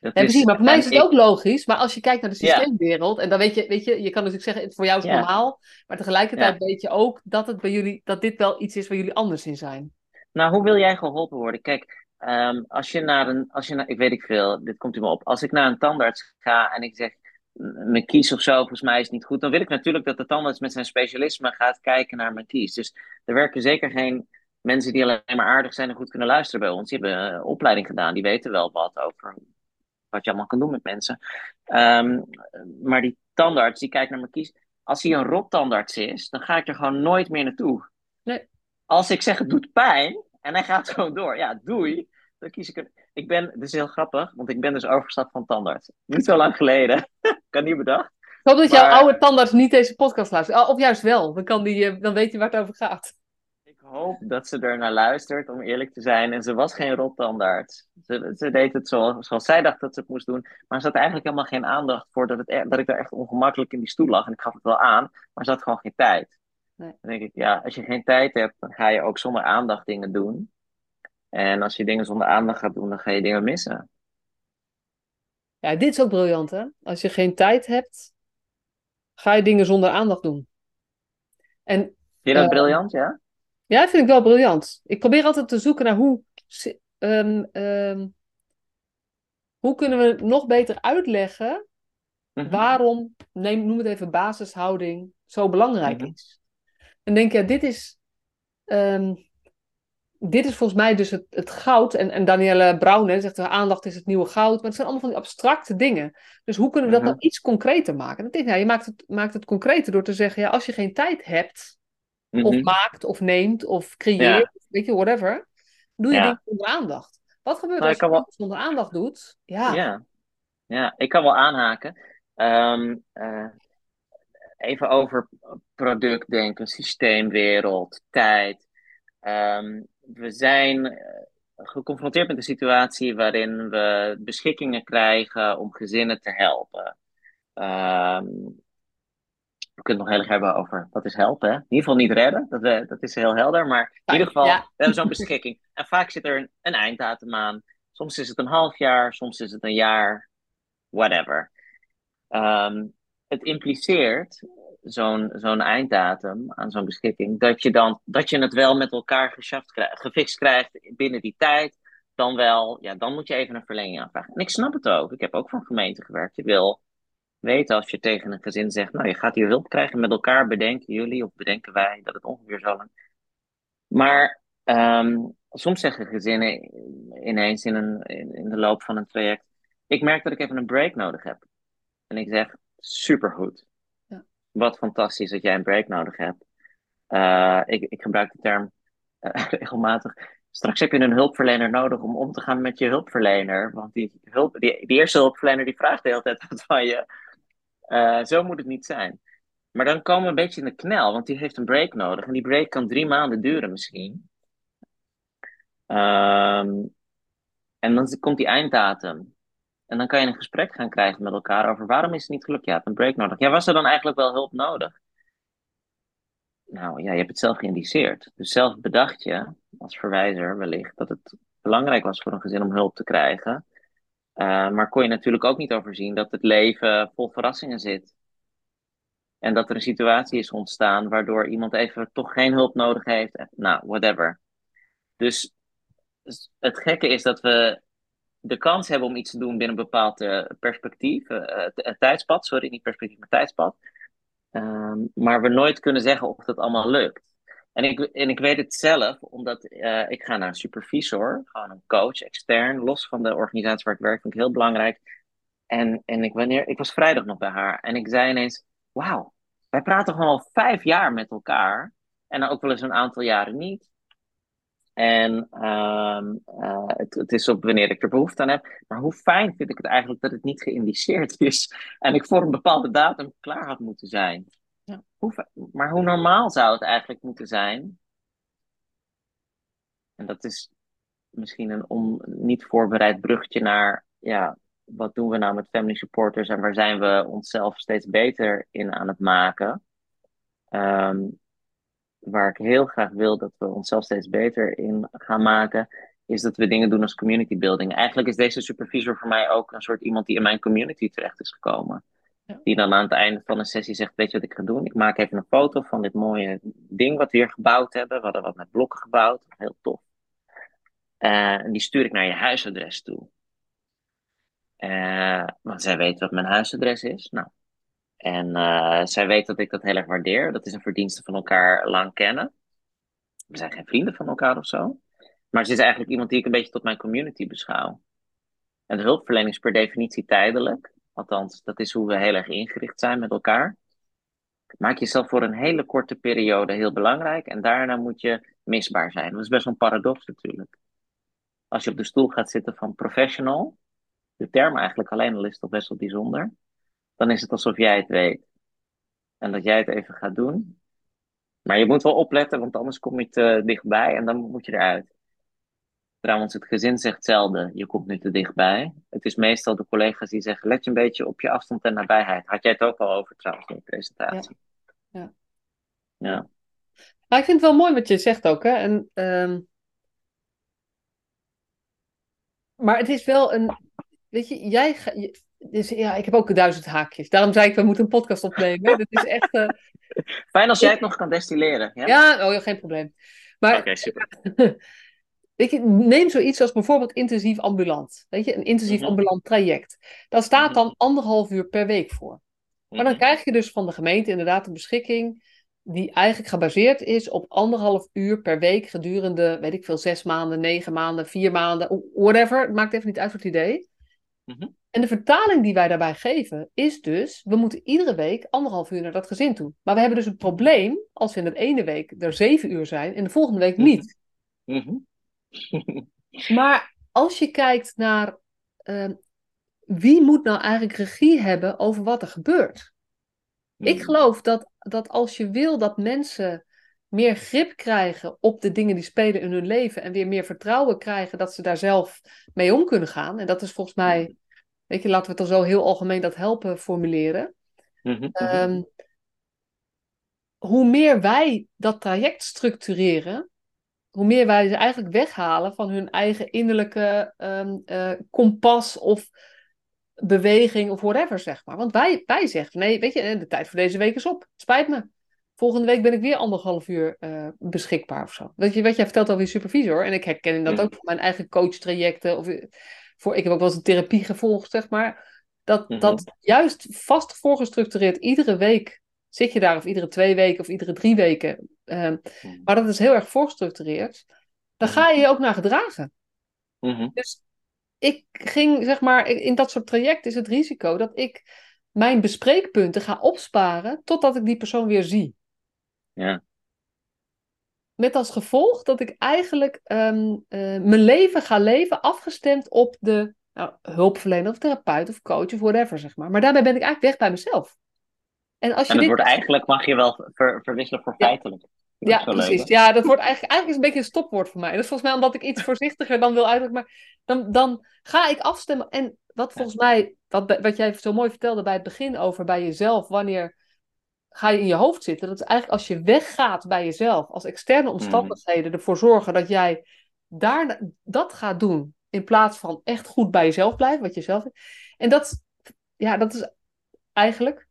Dat ja, precies, maar voor mij is het ook logisch. Maar als je kijkt naar de systeemwereld, en dan weet je, weet je, je kan natuurlijk zeggen, voor jou is het normaal. Maar tegelijkertijd weet je ook dat het bij jullie, dat dit wel iets is waar jullie anders in zijn. Nou, hoe wil jij geholpen worden? Kijk, ehm, als je naar een, als je naar, ik weet ik veel, dit komt u me op. Als ik naar een tandarts ga en ik zeg, mijn kies of zo, volgens mij is niet goed, dan wil ik natuurlijk dat de tandarts met zijn specialisme gaat kijken naar mijn kies. Dus er werken zeker geen mensen die alleen maar aardig zijn en goed kunnen luisteren bij ons. Die hebben een opleiding gedaan, die weten wel wat over wat je allemaal kan doen met mensen. Ehm, maar die tandarts, die kijkt naar mijn kies. Als hij een rottandarts is, dan ga ik er gewoon nooit meer naartoe. Nee. Als ik zeg het doet pijn en hij gaat gewoon door, ja, doei. Dan kies ik een. Ik ben, dit is heel grappig, want ik ben dus overgestapt van tandarts. Niet zo lang geleden. ik had niet bedacht. Ik hoop dat jouw oude tandarts niet deze podcast luistert. Of juist wel, dan, kan die, eh, dan weet je waar het over gaat hoop dat ze er naar luistert, om eerlijk te zijn. En ze was geen rottandaard. Ze, ze deed het zoals, zoals zij dacht dat ze het moest doen. Maar ze had eigenlijk helemaal geen aandacht voor dat, het, e-, dat ik daar echt ongemakkelijk in die stoel lag. En ik gaf het wel aan, maar ze had gewoon geen tijd. Nee. Dan denk ik, ja, als je geen tijd hebt, dan ga je ook zonder aandacht dingen doen. En als je dingen zonder aandacht gaat doen, dan ga je dingen missen. Ja, dit is ook briljant, hè? Als je geen tijd hebt, ga je dingen zonder aandacht doen. En, Vind je dat uh, briljant, ja? Ja, dat vind ik wel briljant. Ik probeer altijd te zoeken naar hoe, um, um, hoe kunnen we nog beter uitleggen mhm. waarom, neem, noem het even basishouding, zo belangrijk mhm. is. En denk je, ja, dit is, um, dit is volgens mij dus het, het goud. En, en Danielle Brown hè, zegt, aandacht is het nieuwe goud. Maar het zijn allemaal van die abstracte dingen. Dus hoe kunnen we dat mhm. nou iets concreter maken? En ik denk, ja, je maakt het, maakt het concreter door te zeggen, ja, als je geen tijd hebt of mhm. maakt, of neemt, of creëert, weet je, whatever. Doe je dingen zonder aandacht. Wat gebeurt nou, als je wel... zonder aandacht doet? Ja. ja. Ja, ik kan wel aanhaken. Ehm, eh, even over product denken, systeemwereld, tijd. Um, we zijn eh, geconfronteerd met een situatie waarin we beschikkingen krijgen om gezinnen te helpen. Um, we kunnen het nog heel erg hebben over wat is helpen. Hè? In ieder geval niet redden, dat, uh, dat is heel helder. Maar in ieder geval, we hebben zo'n beschikking. En vaak zit er een, een einddatum aan. Soms is het een half jaar, soms is het een jaar, whatever. Um, het impliceert zo'n zo'n einddatum aan zo'n beschikking, dat je, dan, dat je het wel met elkaar krijgt, gefixt krijgt binnen die tijd. Dan wel, ja, dan moet je even een verlenging aanvragen. En ik snap het ook. Ik heb ook van gemeente gewerkt. Je wil weten als je tegen een gezin zegt, nou je gaat hier hulp krijgen met elkaar, bedenken jullie of bedenken wij dat het ongeveer zo lang. Maar um, soms zeggen gezinnen ineens in, een, in, de loop van een traject, ik merk dat ik even een break nodig heb. En ik zeg, supergoed. Ja. Wat fantastisch dat jij een break nodig hebt. Uh, ik, ik gebruik de term uh, regelmatig. Straks heb je een hulpverlener nodig om om te gaan met je hulpverlener. Want die, hulp, die, die eerste hulpverlener die vraagt de hele tijd wat van je. Uh, zo moet het niet zijn. Maar dan komen we een beetje in de knel, want die heeft een break nodig. En die break kan drie maanden duren misschien. Um, en dan komt die einddatum. En dan kan je een gesprek gaan krijgen met elkaar over waarom is het niet gelukt? Je hebt een break nodig. Ja, was er dan eigenlijk wel hulp nodig? Nou ja, je hebt het zelf geïndiceerd. Dus zelf bedacht je, als verwijzer wellicht, dat het belangrijk was voor een gezin om hulp te krijgen. Uh, maar kon je natuurlijk ook niet overzien dat het leven vol verrassingen zit. En dat er een situatie is ontstaan waardoor iemand even toch geen hulp nodig heeft. Nou, whatever. Dus het gekke is dat we de kans hebben om iets te doen binnen een bepaald uh, perspectief, uh, tijdspad, sorry, niet perspectief, maar tijdspad. Ehm, maar we nooit kunnen zeggen of dat allemaal lukt. En ik, en ik weet het zelf, omdat uh, ik ga naar een supervisor, gewoon een coach, extern, los van de organisatie waar ik werk, vind ik heel belangrijk. En, en ik, wanneer, ik was vrijdag nog bij haar en ik zei ineens, wauw, wij praten gewoon al vijf jaar met elkaar. En ook wel eens een aantal jaren niet. En um, uh, het, het, is op wanneer ik er behoefte aan heb. Maar hoe fijn vind ik het eigenlijk dat het niet geïndiceerd is. En ik voor een bepaalde datum klaar had moeten zijn. Ja. Hoe, maar hoe normaal zou het eigenlijk moeten zijn? En dat is misschien een on, niet voorbereid bruggetje naar, ja, wat doen we nou met family supporters en waar zijn we onszelf steeds beter in aan het maken? Um, waar ik heel graag wil dat we onszelf steeds beter in gaan maken, is dat we dingen doen als community building. Eigenlijk is deze supervisor voor mij ook een soort iemand die in mijn community terecht is gekomen. Die dan aan het einde van een sessie zegt, weet je wat ik ga doen? Ik maak even een foto van dit mooie ding wat we hier gebouwd hebben. We hadden wat met blokken gebouwd, heel tof. Eh, en die stuur ik naar je huisadres toe. Eh, want zij weet wat mijn huisadres is. Nou. En eh, zij weet dat ik dat heel erg waardeer. Dat is een verdienste van elkaar lang kennen. We zijn geen vrienden van elkaar of zo. Maar ze is eigenlijk iemand die ik een beetje tot mijn community beschouw. En de hulpverlening is per definitie tijdelijk. Althans, dat is hoe we heel erg ingericht zijn met elkaar. Maak jezelf voor een hele korte periode heel belangrijk. En daarna moet je misbaar zijn. Dat is best een paradox natuurlijk. Als je op de stoel gaat zitten van professional. De term eigenlijk alleen al is toch best wel bijzonder. Dan is het alsof jij het weet. En dat jij het even gaat doen. Maar je moet wel opletten, want anders kom je te dichtbij en dan moet je eruit. Trouwens, het gezin zegt zelden, je komt nu te dichtbij. Het is meestal de collega's die zeggen, let je een beetje op je afstand en nabijheid. Had jij het ook al over trouwens in de presentatie? Ja. Ja. ja. Maar ik vind het wel mooi wat je zegt ook. Hè? En, um... Maar het is wel een. Weet je, jij. Ga... Dus, ja, ik heb ook duizend haakjes. Daarom zei ik, we moeten een podcast opnemen. Dat is echt. Uh... Fijn als jij het nog kan destilleren. Ja, ja oh, geen probleem. Maar. Oké, okay, super. Weet je, neem zoiets als bijvoorbeeld intensief ambulant. Weet je, een intensief Mm-hmm. ambulant traject. Daar staat dan anderhalf uur per week voor. Maar dan krijg je dus van de gemeente inderdaad een beschikking die eigenlijk gebaseerd is op anderhalf uur per week gedurende, weet ik veel, zes maanden, negen maanden, vier maanden, whatever. Het maakt even niet uit wat het idee. Mhm. En de vertaling die wij daarbij geven is dus, we moeten iedere week anderhalf uur naar dat gezin toe. Maar we hebben dus een probleem als we in de ene week er zeven uur zijn en de volgende week niet. Mhm. Maar als je kijkt naar uh, wie moet nou eigenlijk regie hebben over wat er gebeurt. Ik geloof dat, dat als je wil dat mensen meer grip krijgen op de dingen die spelen in hun leven en weer meer vertrouwen krijgen dat ze daar zelf mee om kunnen gaan. En dat is volgens mij, weet je, laten we het dan zo heel algemeen dat helpen formuleren. Mhm. Um, hoe meer wij dat traject structureren, hoe meer wij ze eigenlijk weghalen van hun eigen innerlijke um, uh, kompas of beweging of whatever, zeg maar. Want wij, wij zeggen, nee, weet je, de tijd voor deze week is op. Spijt me. Volgende week ben ik weer anderhalf uur uh, beschikbaar of zo. Weet je, wat jij vertelt over je supervisor. En ik herken dat ook voor mijn eigen coachtrajecten. Of voor, ik heb ook wel eens een therapie gevolgd, zeg maar. Dat, Mhm. dat juist vast voorgestructureerd iedere week zit je daar, of iedere twee weken of iedere drie weken. Um, maar dat is heel erg voorgestructureerd. Dan ga je je ook naar gedragen. Mhm. Dus ik ging, zeg maar, in dat soort trajecten is het risico dat ik mijn bespreekpunten ga opsparen totdat ik die persoon weer zie. Ja. Met als gevolg dat ik eigenlijk um, uh, mijn leven ga leven afgestemd op de nou, hulpverlener of therapeut of coach of whatever, zeg maar. Maar daarbij ben ik eigenlijk weg bij mezelf. En, als je en dit... wordt eigenlijk, mag je wel ver, verwisselen voor feitelijk. Dat Ja, precies. leuk. Ja, dat wordt eigenlijk, eigenlijk is een beetje een stopwoord voor mij. Dat is volgens mij omdat ik iets voorzichtiger dan wil uitdrukken. Maar dan, dan ga ik afstemmen. En wat volgens mij, wat, wat jij zo mooi vertelde bij het begin over bij jezelf, wanneer ga je in je hoofd zitten? Dat is eigenlijk als je weggaat bij jezelf, als externe omstandigheden ervoor zorgen dat jij daar dat gaat doen. In plaats van echt goed bij jezelf blijven, wat je zelf. En dat, ja, dat is eigenlijk.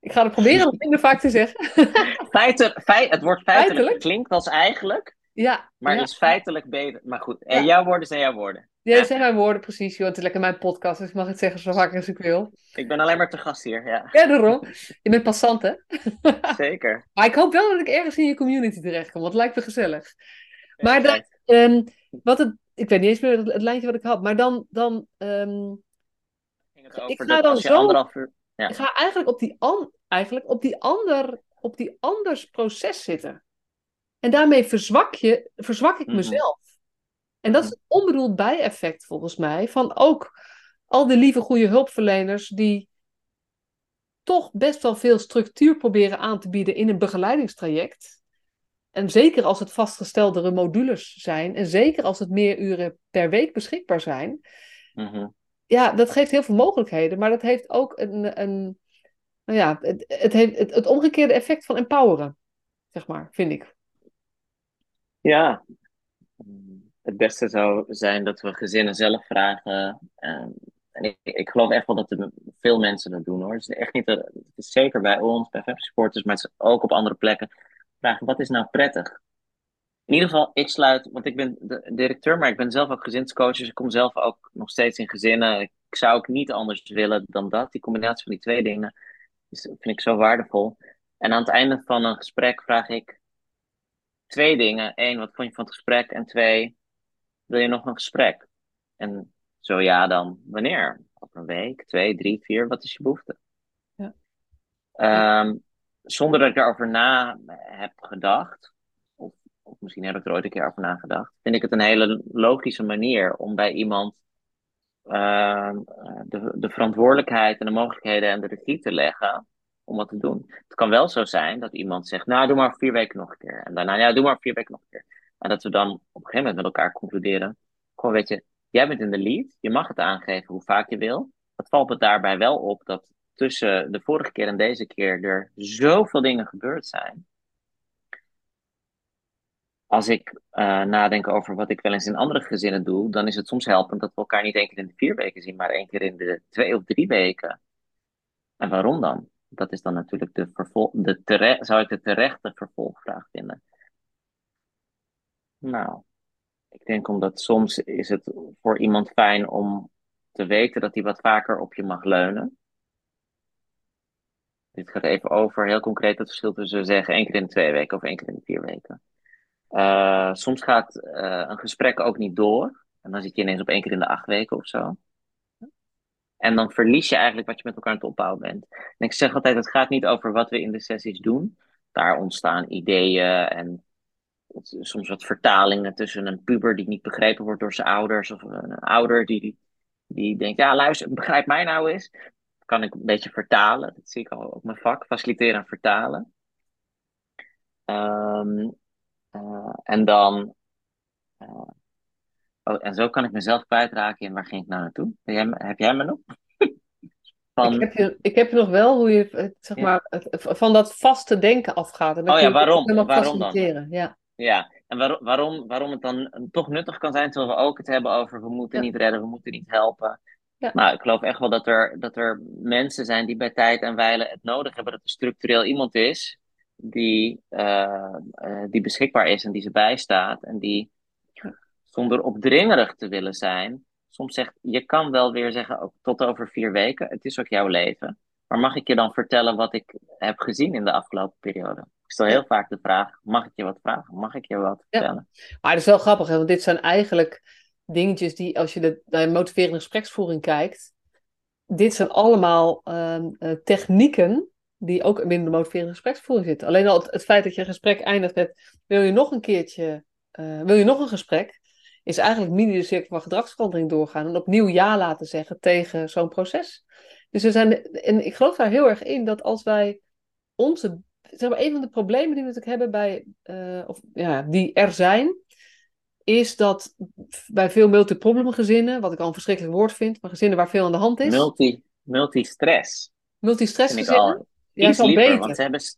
Ik ga het proberen om minder vaak te zeggen. Feiten, feit, het woord feitelijk, Feitelijk? klinkt als eigenlijk, Ja, maar ja. is feitelijk beter. Maar goed, en Ja. jouw woorden zijn jouw woorden. Ja, dat zijn mijn woorden precies, joh. Het is lekker mijn podcast, dus ik mag het zeggen zo vaak als ik wil. Ik ben alleen maar te gast hier, ja. Ja, daarom. Je bent passant, hè? Zeker. Maar ik hoop wel dat ik ergens in je community terechtkom, want het lijkt me gezellig. Maar Kijk, ehm, wat het, ik weet niet eens meer het, het lijntje wat ik had, maar dan, dan over ik ga dat dan zo- anderhalf uur... Ja. ik ga eigenlijk op die, an, eigenlijk op die, ander, op die anders proces zitten. En daarmee verzwak, je, verzwak ik Mhm. mezelf. En dat is een onbedoeld bijeffect volgens mij van ook al die lieve goede hulpverleners die toch best wel veel structuur proberen aan te bieden in een begeleidingstraject. En zeker als het vastgesteldere modules zijn en zeker als het meer uren per week beschikbaar zijn. Mhm. Ja, dat geeft heel veel mogelijkheden, maar dat heeft ook een, een nou ja, het, het heeft het, omgekeerde effect van empoweren, zeg maar, vind ik. Ja. het beste zou zijn dat we gezinnen zelf vragen. en ik, ik, geloof echt wel dat veel mensen dat doen hoor. Het is echt niet, het is zeker bij ons, bij Fab Supporters, maar ook op andere plekken. Vragen, wat is nou prettig? In ieder geval, ik sluit, want ik ben de directeur, maar ik ben zelf ook gezinscoach. Dus ik kom zelf ook nog steeds in gezinnen. Ik zou ook niet anders willen dan dat. Die combinatie van die twee dingen is, vind ik zo waardevol. En aan het einde van een gesprek vraag ik twee dingen. Eén, wat vond je van het gesprek? En twee, wil je nog een gesprek? En zo ja, dan wanneer? Op een week, twee, drie, vier, wat is je behoefte? Ja. Ehm, zonder dat ik erover na heb gedacht, misschien heb ik er ooit een keer over nagedacht, vind ik het een hele logische manier om bij iemand ehm, de, de verantwoordelijkheid en de mogelijkheden en de regie te leggen om wat te doen. Het kan wel zo zijn dat iemand zegt, nou doe maar vier weken nog een keer. En daarna, ja, doe maar vier weken nog een keer. En dat we dan op een gegeven moment met elkaar concluderen, gewoon weet je, jij bent in de lead, je mag het aangeven hoe vaak je wil. Het valt me daarbij wel op dat tussen de vorige keer en deze keer er zoveel dingen gebeurd zijn. Als ik uh, nadenk over wat ik wel eens in andere gezinnen doe, dan is het soms helpend dat we elkaar niet één keer in de vier weken zien, maar één keer in de twee of drie weken. En waarom dan? Dat is dan natuurlijk de, vervol de zou ik de terechte vervolgvraag vinden. Nou, ik denk omdat soms is het voor iemand fijn om te weten dat hij wat vaker op je mag leunen. Dit gaat even over heel concreet het verschil tussen zeggen één keer in de twee weken of één keer in de vier weken. Uh, soms gaat uh, een gesprek ook niet door. En dan zit je ineens op één keer in de acht weken of zo. En dan verlies je eigenlijk wat je met elkaar aan het opbouwen bent. En ik zeg altijd, het gaat niet over wat we in de sessies doen. Daar ontstaan ideeën en soms wat vertalingen tussen een puber die niet begrepen wordt door zijn ouders. Of een ouder die, die denkt, ja luister, begrijp mij nou eens. Kan ik een beetje vertalen. Dat zie ik al op mijn vak, faciliteren en vertalen. Um, uh, en dan... Uh, oh, en zo kan ik mezelf kwijtraken in waar ging ik nou naartoe? Heb jij, heb jij me nog? Van... Ik, heb je, ik heb je nog wel hoe je zeg maar, van dat vaste denken afgaat. En oh ja, waarom? Waarom dan? Ja. Ja, en waar, waarom, waarom het dan toch nuttig kan zijn, terwijl we ook het hebben over we moeten niet redden, we moeten niet helpen. Ja. Nou, ik geloof echt wel dat er, dat er mensen zijn die bij tijd en wijle het nodig hebben dat er structureel iemand is die, uh, uh, die beschikbaar is en die ze bijstaat en die zonder opdringerig te willen zijn, soms zegt, je kan wel weer zeggen, ook tot over vier weken, het is ook jouw leven. Maar mag ik je dan vertellen wat ik heb gezien in de afgelopen periode? Ik stel heel vaak de vraag: mag ik je wat vragen? Mag ik je wat vertellen? Ja. Maar het is wel grappig, hè? want dit zijn eigenlijk dingetjes die, als je de, naar motiverende gespreksvoering kijkt, dit zijn allemaal uh, technieken die ook in de motiverende gespreksvoering zitten. Alleen al het, feit dat je een gesprek eindigt met: wil je nog een keertje, uh, wil je nog een gesprek? Is eigenlijk mini de cirkel van gedragsverandering doorgaan en opnieuw ja laten zeggen tegen zo'n proces. Dus er zijn, en ik geloof daar heel erg in dat als wij onze zeg maar, een van de problemen die we natuurlijk hebben bij, uh, of ja, die er zijn, is dat bij veel multiproblem gezinnen, wat ik al een verschrikkelijk woord vind, maar gezinnen waar veel aan de hand is. Multi, multistress. Multistress gezinnen? Ja, is al beter. Want ze hebben, ze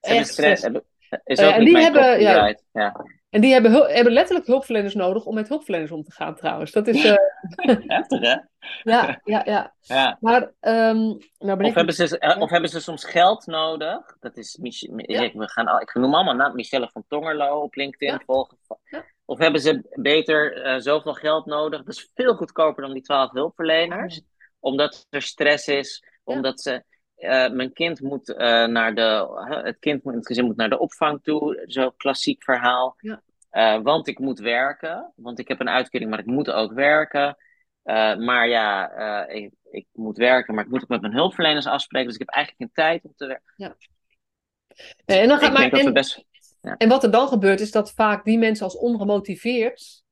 hebben stress. Hebben, is ook uh, en die hebben, ja, ja, en die hebben, hebben letterlijk hulpverleners nodig om met hulpverleners om te gaan trouwens. Dat is... Uh... Heftig hè? Ja, ja, ja. ja. Maar, um, nou of, hebben ze, eh, of hebben ze soms geld nodig? Dat is, ja. we gaan, ik noem allemaal naam, Michelle van Tongerlo op LinkedIn ja. volgen. Of hebben ze beter uh, zoveel geld nodig? Dat is veel goedkoper dan die twaalf hulpverleners. Omdat er stress is, omdat ze... Uh, mijn kind moet uh, naar de. het kind moet, het gezin moet naar de opvang toe. Zo'n klassiek verhaal. Ja. Uh, want ik moet werken. Want ik heb een uitkering, maar ik moet ook werken. maar ja, ik, ik, moet werken, maar ik moet ook met mijn hulpverleners afspreken. Dus ik heb eigenlijk geen tijd om te werken. Ja. en, dan gaat, maar, en, best, ja. en wat er dan gebeurt, is dat vaak die mensen als ongemotiveerd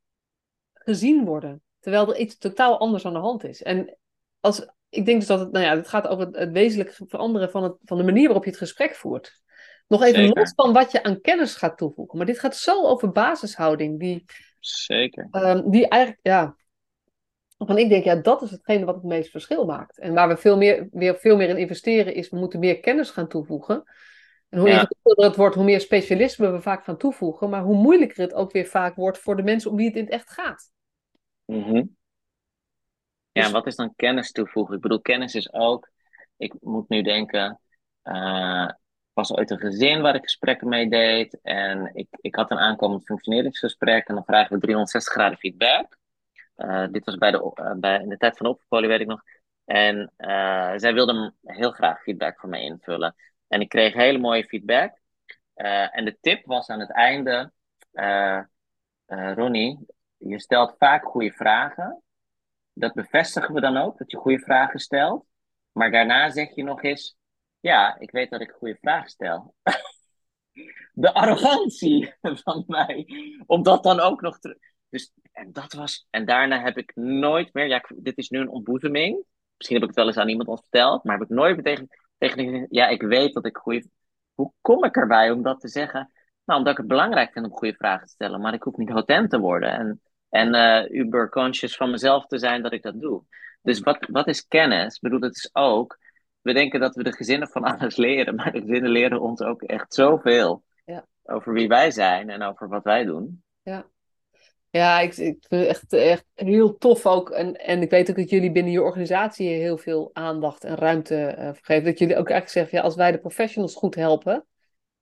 gezien worden. Terwijl er iets totaal anders aan de hand is. En als, ik denk dus dat het, nou ja, het gaat over het, het wezenlijk veranderen van, het, van de manier waarop je het gesprek voert. Nog even Zeker. los van wat je aan kennis gaat toevoegen. Maar dit gaat zo over basishouding. Die, Zeker. Um, die eigenlijk, ja. Waarvan ik denk, ja, dat is hetgene wat het meest verschil maakt. En waar we veel meer, weer veel meer in investeren, is we moeten meer kennis gaan toevoegen. En hoe Ja. ingewikkelder het wordt, hoe meer specialisme we vaak gaan toevoegen, maar hoe moeilijker het ook weer vaak wordt voor de mensen om wie het in het echt gaat. Mhm. Ja, Dus- wat is dan kennis toevoegen? Ik bedoel, kennis is ook. Ik moet nu denken. eh was ooit een gezin waar ik gesprekken mee deed. En ik, ik had een aankomend functioneringsgesprek. En dan vragen we 360 graden feedback. Eh, dit was bij de, eh, bij, in de tijd van de oppolie, weet ik nog. En zij wilde heel graag feedback voor mij invullen. En ik kreeg hele mooie feedback. En de tip was aan het einde: Ronnie, je stelt vaak goede vragen. Dat bevestigen we dan ook, dat je goede vragen stelt. Maar daarna zeg je nog eens: Ja, ik weet dat ik goede vragen stel. De arrogantie van mij, om dat dan ook nog te. Dus, en dat was. En daarna heb ik nooit meer. Ja, dit is nu een ontboezeming. Misschien heb ik het wel eens aan iemand verteld, maar heb ik nooit meer tegen, tegen Ja, ik weet dat ik goede. Hoe kom ik erbij om dat te zeggen? Nou, omdat ik het belangrijk vind om goede vragen te stellen, maar ik hoef niet hotent te worden. En, en eh uber conscious van mezelf te zijn dat ik dat doe. Dus wat, wat is kennis? Ik bedoel, het is ook. We denken dat we de gezinnen van alles leren, maar de gezinnen leren ons ook echt zoveel Ja. over wie wij zijn en over wat wij doen. Ja, ik, ik vind het echt, echt heel tof ook. En, en ik weet ook dat jullie binnen je organisatie heel veel aandacht en ruimte eh geven. Dat jullie ook eigenlijk zeggen, ja, als wij de professionals goed helpen,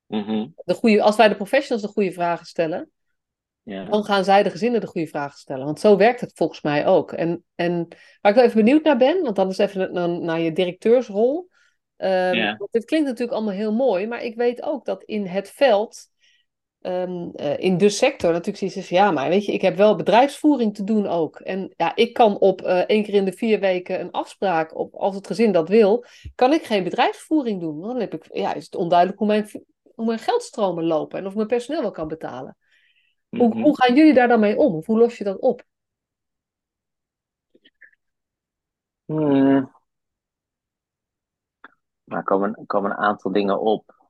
Mhm. de goede, als wij de professionals de goede vragen stellen, Ja. dan gaan zij de gezinnen de goede vragen stellen. Want zo werkt het volgens mij ook. En, en waar ik wel even benieuwd naar ben, want dan is even naar, naar je directeursrol. Ja. want dit klinkt natuurlijk allemaal heel mooi, maar ik weet ook dat in het veld, ehm, eh, in de sector, natuurlijk zoiets is, ja, maar weet je, ik heb wel bedrijfsvoering te doen ook. En ja, ik kan op eh, één keer in de vier weken een afspraak, op, als het gezin dat wil, kan ik geen bedrijfsvoering doen. Want dan heb ik, ja, is het onduidelijk hoe mijn, hoe mijn geldstromen lopen en of mijn personeel wel kan betalen. Hoe, Mhm. hoe gaan jullie daar dan mee om? Of hoe los je dat op? Hmm. Nou, er komen, er komen een aantal dingen op.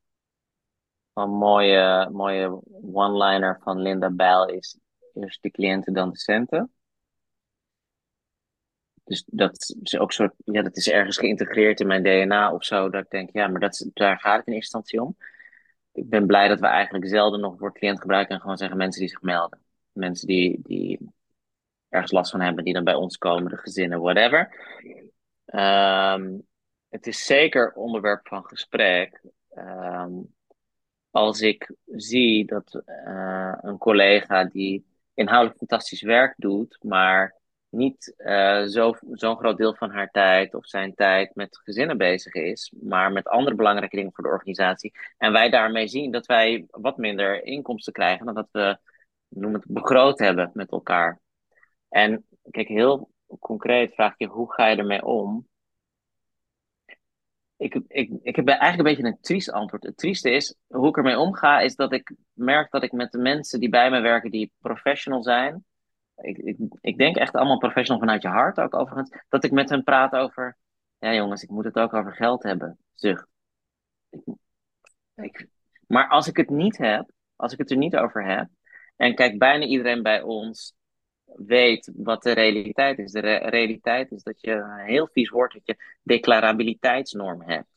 Een mooie, mooie one-liner van Linda Bijl is eerst de cliënten, dan de centen. Dus dat is ook soort, ja, dat is ergens geïntegreerd in mijn DNA of zo. Dat ik denk, ja, maar dat, daar gaat het in eerste instantie om. Ik ben blij dat we eigenlijk zelden nog woord cliënt gebruiken en gewoon zeggen mensen die zich melden. Mensen die, die ergens last van hebben, die dan bij ons komen, de gezinnen, whatever. Ehm, het is zeker onderwerp van gesprek. Ehm, als ik zie dat eh, een collega die inhoudelijk fantastisch werk doet, maar niet zo, zo'n groot deel van haar tijd of zijn tijd met gezinnen bezig is, maar met andere belangrijke dingen voor de organisatie. En wij daarmee zien dat wij wat minder inkomsten krijgen dan dat we noem het, begroot hebben met elkaar. En kijk, heel concreet vraag je, hoe ga je ermee om? Ik, ik, ik heb eigenlijk een beetje een triest antwoord. Het trieste is, hoe ik ermee omga, is dat ik merk dat ik met de mensen die bij me werken, die professional zijn, ik, ik, ik denk echt allemaal professional vanuit je hart ook overigens, dat ik met hen praat over, ja jongens, ik moet het ook over geld hebben. Zucht. Maar als ik het niet heb, als ik het er niet over heb, en kijk, bijna iedereen bij ons weet wat de realiteit is. De re realiteit is dat je heel vies woord, dat je declarabiliteitsnorm hebt.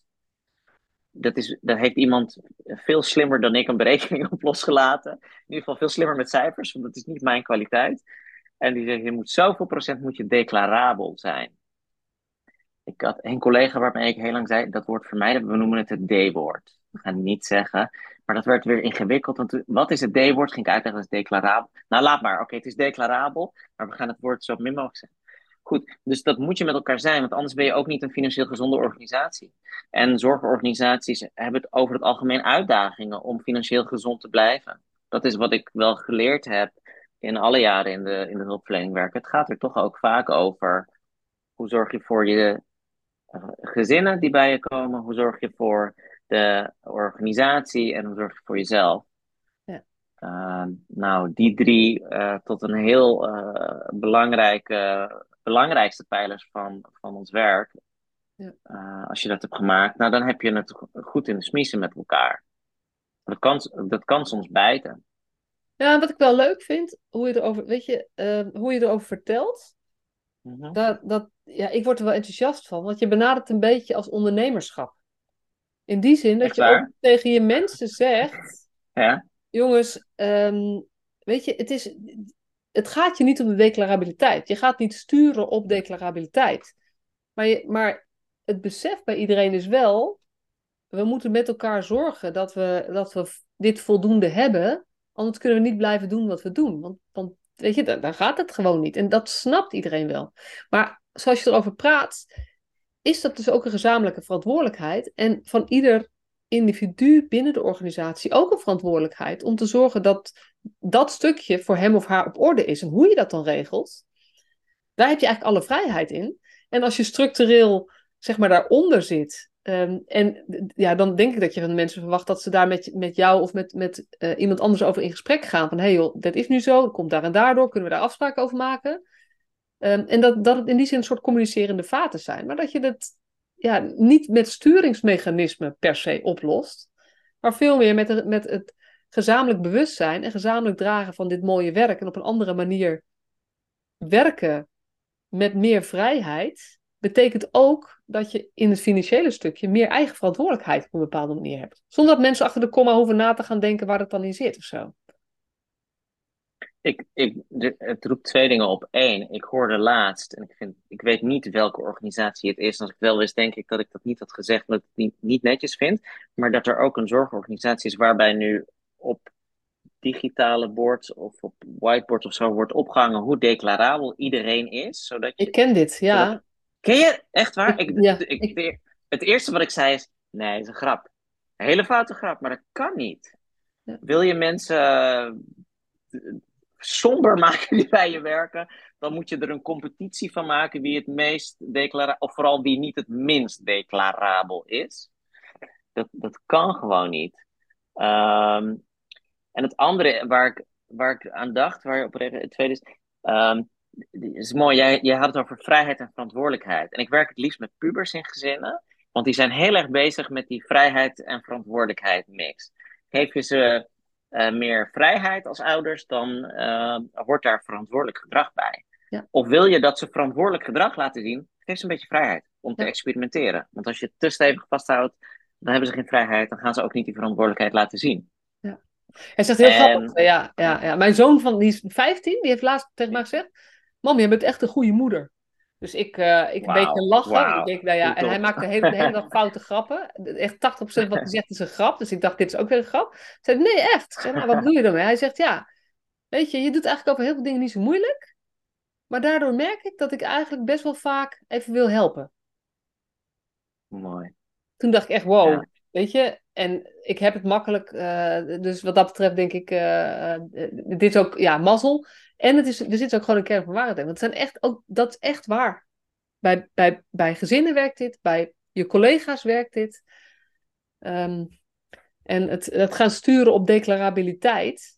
Dat, is, dat heeft iemand veel slimmer dan ik een berekening op losgelaten. In ieder geval veel slimmer met cijfers, want dat is niet mijn kwaliteit. En die zegt, je moet zoveel procent moet je declarabel zijn. Ik had een collega waarmee ik heel lang zei, dat woord vermijden, we noemen het het D-woord. We gaan het niet zeggen, maar dat werd weer ingewikkeld. Want wat is het D-woord? Ging ik uitleggen, dat is declarabel. Nou, laat maar. Oké, het is declarabel, maar we gaan het woord zo min mogelijk zeggen. Goed, dus dat moet je met elkaar zijn, want anders ben je ook niet een financieel gezonde organisatie. En zorgorganisaties hebben het over het algemeen uitdagingen om financieel gezond te blijven. Dat is wat ik wel geleerd heb in alle jaren in de, in de hulpverlening werken. Het gaat er toch ook vaak over hoe zorg je voor je gezinnen die bij je komen, hoe zorg je voor de organisatie en hoe zorg je voor jezelf. Ja. Uh, nou, die drie uh, tot een heel uh, belangrijke, belangrijkste pijlers van, van ons werk. Ja. Als je dat hebt gemaakt, nou dan heb je het goed in de smiezen met elkaar. Dat kan, dat kan soms bijten. Ja, wat ik wel leuk vind, hoe je erover, weet je, uh, hoe je erover vertelt. Mm -hmm. dat, dat, ja, ik word er wel enthousiast van, want je benadert een beetje als ondernemerschap. In die zin dat Echt je waar? ook tegen je mensen zegt: Ja? jongens, ehm, weet je, het, is, het gaat je niet om de declarabiliteit. Je gaat niet sturen op declarabiliteit. Maar, je, maar het besef bij iedereen is wel: we moeten met elkaar zorgen dat we, dat we dit voldoende hebben. Anders kunnen we niet blijven doen wat we doen. Want, want weet je, dan, gaat het gewoon niet. En dat snapt iedereen wel. Maar zoals je erover praat, is dat dus ook een gezamenlijke verantwoordelijkheid. En van ieder individu binnen de organisatie ook een verantwoordelijkheid om te zorgen dat dat stukje voor hem of haar op orde is. En hoe je dat dan regelt, daar heb je eigenlijk alle vrijheid in. En als je structureel, zeg maar, daaronder zit. Um, en ja, dan denk ik dat je van mensen verwacht dat ze daar met, met jou of met, met uh, iemand anders over in gesprek gaan. Van hé hey joh, dat is nu zo, komt daar en daardoor, kunnen we daar afspraken over maken? Um, en dat, dat het in die zin een soort communicerende vaten zijn. Maar dat je het ja, niet met sturingsmechanismen per se oplost. Maar veel meer met, met het gezamenlijk bewustzijn en gezamenlijk dragen van dit mooie werk. En op een andere manier werken met meer vrijheid. Betekent ook dat je in het financiële stukje meer eigen verantwoordelijkheid op een bepaalde manier hebt. Zonder dat mensen achter de komma hoeven na te gaan denken waar het dan in zit of zo. Ik, ik, het roept twee dingen op. Eén, ik hoorde laatst, en ik, vind, ik weet niet welke organisatie het is. Als ik wel wist, denk ik dat ik dat niet had gezegd, omdat ik het niet, niet netjes vind. Maar dat er ook een zorgorganisatie is waarbij nu op digitale boards of op whiteboards of zo wordt opgehangen hoe declarabel iedereen is. Zodat je, ik ken dit, ja. Zodat, ken je? Echt waar? Ik, ik, ja, ik, ik, het eerste wat ik zei is, nee, het is een grap. Een hele foute grap, maar dat kan niet. Ja. Wil je mensen somber maken die bij je werken, dan moet je er een competitie van maken wie het meest declarabel, of vooral wie niet het minst declarabel is. Dat, dat kan gewoon niet. Um, en het andere waar ik, waar ik aan dacht, waar je op reageerde, het tweede is, um, is mooi, jij, jij had het over vrijheid en verantwoordelijkheid. En ik werk het liefst met pubers in gezinnen, want die zijn heel erg bezig met die vrijheid en verantwoordelijkheid mix. Geef je ze uh, meer vrijheid als ouders, dan uh, hoort daar verantwoordelijk gedrag bij. Ja. Of wil je dat ze verantwoordelijk gedrag laten zien, geef ze een beetje vrijheid om te Ja. experimenteren. Want als je het te stevig vasthoudt, dan hebben ze geen vrijheid, dan gaan ze ook niet die verantwoordelijkheid laten zien. Hij zegt heel En- grappig. Ja, ja, ja. Mijn zoon van, die is 15, die heeft laatst tegen mij gezegd: Mam, je bent echt een goede moeder. Dus ik, eh, ik een beetje lachen. Ik denk, nou ja, en hij op. maakt de hele, de hele dag foute grappen. Echt 80% wat hij zegt is een grap. Dus ik dacht, dit is ook weer een grap. Ik zei, nee, echt. Ik zei, nou, wat bedoel je daarmee? Hij zegt, ja, weet je, je doet eigenlijk over heel veel dingen niet zo moeilijk. Maar daardoor merk ik dat ik eigenlijk best wel vaak even wil helpen. Mooi. Toen dacht ik echt, wow, Ja. weet je. En ik heb het makkelijk. eh, dus wat dat betreft denk ik, eh, dit is ook, ja, mazzel. En het is, er zit ook gewoon een kern van waarheid in. Want het zijn echt ook, dat is echt waar. Bij, bij, bij gezinnen werkt dit, bij je collega's werkt dit. Ehm, en het, het gaan sturen op declarabiliteit,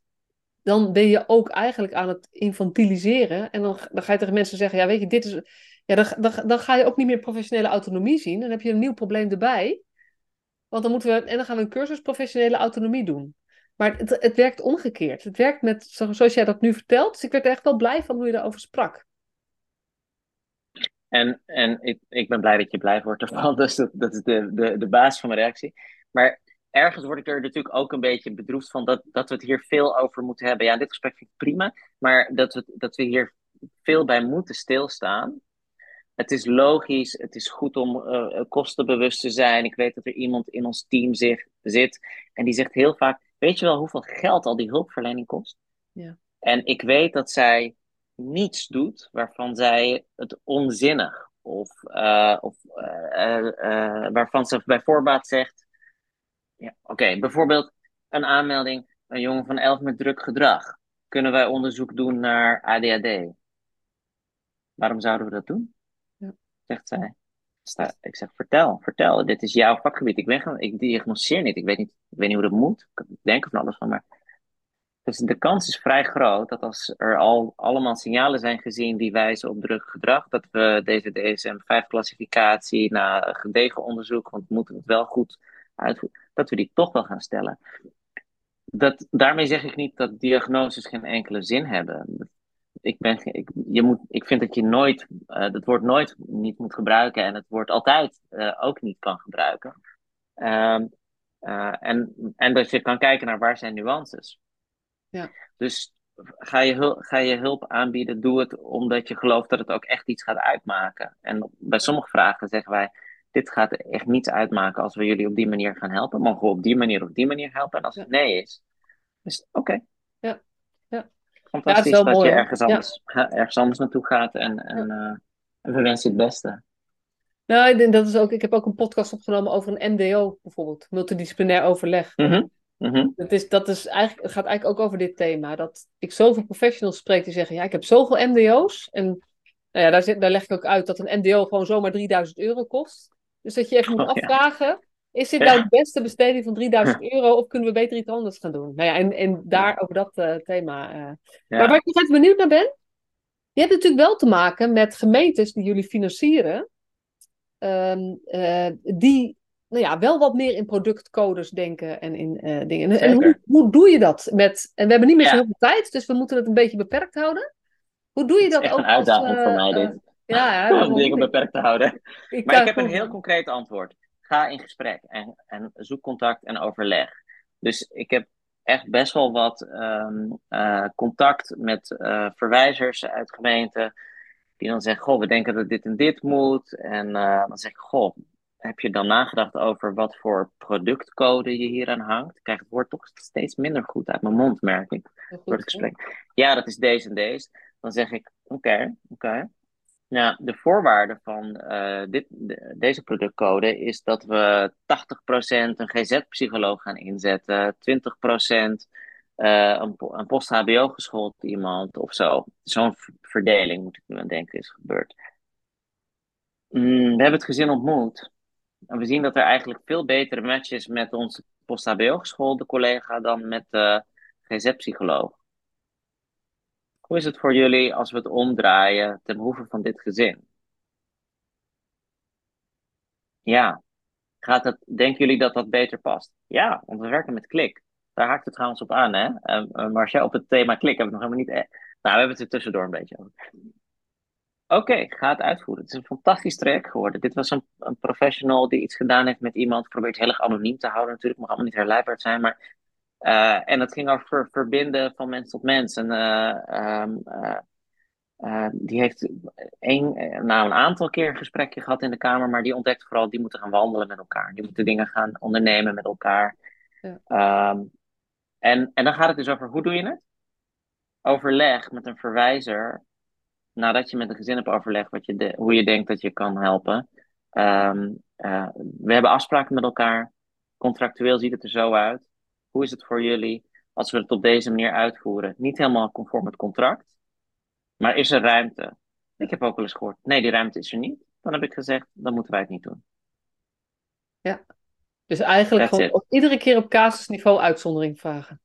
dan ben je ook eigenlijk aan het infantiliseren. En dan, dan ga je tegen mensen zeggen, ja weet je, dit is... Ja, dan, dan, dan ga je ook niet meer professionele autonomie zien. Dan heb je een nieuw probleem erbij. Want dan moeten we... En dan gaan we een cursus professionele autonomie doen. Maar het, het werkt omgekeerd. Het werkt met, zo- zoals jij dat nu vertelt. Dus ik werd er echt wel blij van hoe je daarover sprak. En, en ik, ben blij dat je blij wordt ervan. Dus dat, is de, de, de basis van mijn reactie. Maar ergens word ik er natuurlijk ook een beetje bedroefd van dat, dat we het hier veel over moeten hebben. Ja, dit gesprek vind ik prima. Maar dat we, dat we hier veel bij moeten stilstaan. Het is logisch, het is goed om uh, kostenbewust te zijn. Ik weet dat er iemand in ons team zich, zit en die zegt heel vaak: Weet je wel hoeveel geld al die hulpverlening kost? Ja. En ik weet dat zij niets doet waarvan zij het onzinnig of, uh, of uh, waarvan ze bij voorbaat zegt: ja, Oké, okay, bijvoorbeeld een aanmelding, een jongen van 11 met druk gedrag. Kunnen wij onderzoek doen naar ADHD? Waarom zouden we dat doen? zegt zij. Ik zeg, vertel, vertel, dit is jouw vakgebied. Ik, ben, ik diagnoseer niet. Ik weet niet, ik weet niet hoe dat moet. Ik denk van alles van, maar... Dus de kans is vrij groot dat als er al allemaal signalen zijn gezien die wijzen op druk gedrag, dat we deze DSM-5-classificatie na gedegen onderzoek, want we moeten het wel goed uitvoeren, dat we die toch wel gaan stellen. Dat, daarmee zeg ik niet dat diagnoses geen enkele zin hebben ik, ben, ik, je moet, ik vind dat je nooit, uh, het woord nooit niet moet gebruiken en het woord altijd uh, ook niet kan gebruiken. Ehm, eh, en, en dat je kan kijken naar waar zijn nuances. Ja. Dus ga je, hulp, ga je hulp aanbieden, doe het omdat je gelooft dat het ook echt iets gaat uitmaken. En bij sommige vragen zeggen wij, dit gaat echt niets uitmaken als we jullie op die manier gaan helpen. Mogen we op die manier of die manier helpen? En als het nee is, is het oké. Ja. Fantastisch Ja, dat mooi, je ergens anders, ergens anders naartoe gaat en, en, eh, en we wensen je het beste. Nou, ik, denk dat is ook, ik heb ook een podcast opgenomen over een MDO bijvoorbeeld, multidisciplinair overleg. Mhm, mhm. Het, is, dat is eigenlijk, het gaat eigenlijk ook over dit thema. Dat ik zoveel professionals spreek die zeggen: Ja, ik heb zoveel MDO's. En nou ja, daar, zit, daar leg ik ook uit dat een MDO gewoon zomaar 3000 euro kost. Dus dat je even moet Oh, ja. afvragen: Is dit Ja. nou de beste besteding van 3000 euro? Of kunnen we beter iets anders gaan doen? Nou ja, en, en daar over dat eh, thema. eh. Ja. Maar waar ik nog even benieuwd naar ben. Je hebt natuurlijk wel te maken met gemeentes die jullie financieren. ehm, eh, die nou ja, wel wat meer in productcodes denken en in dingen. En, en hoe, doe je dat? Met, en we hebben niet meer zo Ja. heel veel tijd, dus we moeten het een beetje beperkt houden. Hoe doe je dat is echt ook een uitdaging als, voor eh, mij, dit. ja, ja, Om dingen beperkt te houden. ik Maar ik heb een heel concreet antwoord. Ga in gesprek en, en zoek contact en overleg. Dus ik heb echt best wel wat ehm, eh, contact met eh, verwijzers uit gemeenten. Die dan zeggen, goh, we denken dat dit en dit moet. En eh, dan zeg ik, goh, heb je dan nagedacht over wat voor productcode je hier aan hangt? Ik krijg het woord toch steeds minder goed uit mijn mond, merk ik door het gesprek. Ja, dat is deze en deze. Dan zeg ik, oké, oké. Nou, de voorwaarde van eh, dit, de- deze productcode is dat we 80% een GZ-psycholoog gaan inzetten, 20% eh, een, een post-HBO geschoold iemand of zo. Zo'n verdeling moet ik nu aan denken is gebeurd. Mm, we hebben het gezin ontmoet. En we zien dat er eigenlijk veel betere match is met onze post-HBO geschoolde collega dan met de GZ-psycholoog. Hoe is het voor jullie als we het omdraaien ten behoeve van dit gezin? Ja, gaat het, denken jullie dat dat beter past? Ja, want we werken met klik. Daar haakt het trouwens op aan, hè? Uh, jij op het thema klik hebben we nog helemaal niet. E- nou, we hebben het er tussendoor een beetje over. Oké, ga het uitvoeren. Het is een fantastisch traject geworden. Dit was een, een professional die iets gedaan heeft met iemand. Probeert heel erg anoniem te houden, natuurlijk. Mag allemaal niet herleidbaar zijn. Maar, uh, en het ging over ver, verbinden van mens tot mens. En uh, um, uh, die heeft een, nou, een aantal keer een gesprekje gehad in de Kamer. Maar die ontdekt vooral, die moeten gaan wandelen met elkaar. Die moeten dingen gaan ondernemen met elkaar. Ja. Um, en, en dan gaat het dus over, hoe doe je het? Overleg met een verwijzer nadat je met een gezin hebt overlegd wat je de, hoe je denkt dat je kan helpen. Um, uh, we hebben afspraken met elkaar. Contractueel ziet het er zo uit. Hoe is het voor jullie als we het op deze manier uitvoeren? Niet helemaal conform het contract, maar is er ruimte? Ik heb ook wel eens gehoord, nee, die ruimte is er niet. Dan heb ik gezegd, dan moeten wij het niet doen. Ja, dus eigenlijk That's gewoon iedere keer op casusniveau uitzondering vragen.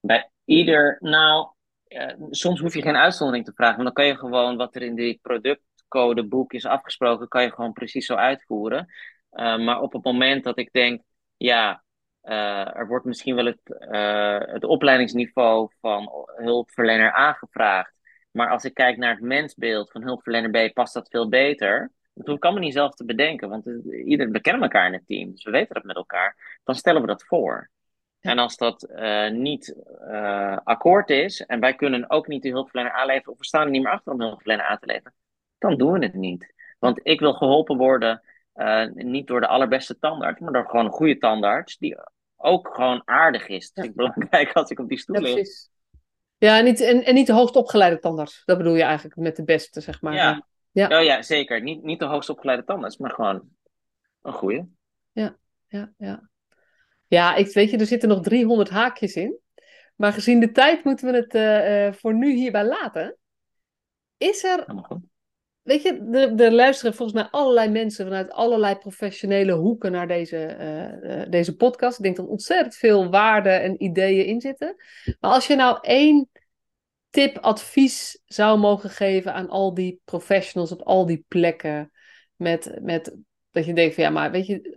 Bij ieder, nou, uh, soms hoef je geen uitzondering te vragen, maar dan kan je gewoon wat er in die productcodeboek is afgesproken, kan je gewoon precies zo uitvoeren. Uh, maar op het moment dat ik denk, ja, uh, er wordt misschien wel het, het opleidingsniveau van hulpverlener aangevraagd, maar als ik kijk naar het mensbeeld van hulpverlener B, past dat veel beter. Dat hoef ik allemaal niet zelf te bedenken, want iedereen, we kennen elkaar in het team, dus we weten dat met elkaar. Dan stellen we dat voor. Ja. En als dat uh, niet akkoord is en wij kunnen ook niet de hulpverlener aanleveren of we staan er niet meer achter om de hulpverlener aan te leveren, dan doen we het niet. Want ik wil geholpen worden uh, niet door de allerbeste tandarts, maar door gewoon een goede tandarts die ook gewoon aardig is. Dat ja. vind ik belangrijk als ik op die stoel ja, lig. Ja, en niet, en, en niet de hoogst opgeleide tandarts. Dat bedoel je eigenlijk met de beste, zeg maar. Ja, ja. Oh, ja zeker. Niet, niet de hoogst opgeleide tandarts, maar gewoon een goede. Ja, ja, ja. Ja, ik weet je, er zitten nog 300 haakjes in. Maar gezien de tijd moeten we het uh, uh, voor nu hierbij laten. Is er. Weet je, er, er, luisteren volgens mij allerlei mensen vanuit allerlei professionele hoeken naar deze, uh, deze podcast. Ik denk dat ontzettend veel waarde en ideeën in zitten. Maar als je nou één tip, advies zou mogen geven aan al die professionals op al die plekken. Met, met dat je denkt van ja, maar weet je,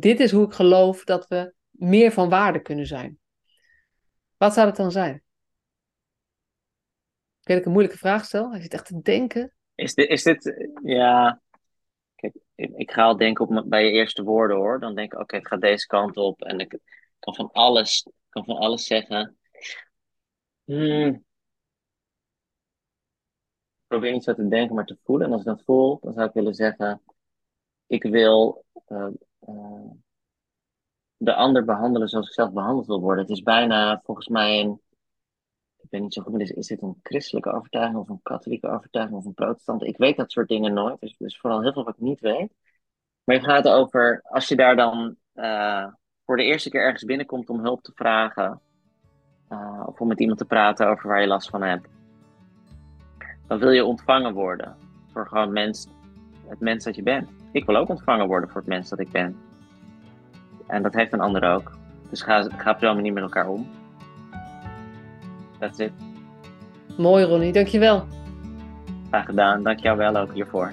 dit is hoe ik geloof dat we meer van waarde kunnen zijn. Wat zou dat dan zijn? Ik weet dat ik een moeilijke vraag stel. Hij zit echt te denken. Is dit, is dit ja. Kijk, ik ga al denken op, bij je eerste woorden hoor. Dan denk ik, oké, het gaat deze kant op. En ik kan van alles, kan van alles zeggen. Hmm. Ik probeer niet zo te denken, maar te voelen. En als ik dat voel, dan zou ik willen zeggen: Ik wil uh, uh, de ander behandelen zoals ik zelf behandeld wil worden. Het is bijna volgens mij een. Weet niet zo goed, is, dit een christelijke overtuiging of een katholieke overtuiging of een protestant? Ik weet dat soort dingen nooit. Dus, dus vooral heel veel wat ik niet weet. Maar het gaat over, als je daar dan uh, voor de eerste keer ergens binnenkomt om hulp te vragen, uh, of om met iemand te praten over waar je last van hebt, dan wil je ontvangen worden voor gewoon mens, het mens dat je bent. Ik wil ook ontvangen worden voor het mens dat ik ben. En dat heeft een ander ook. Dus ga, ga op zo'n manier met elkaar om. That's it. Mooi Ronnie, dankjewel. Graag gedaan, dank jou wel ook hiervoor.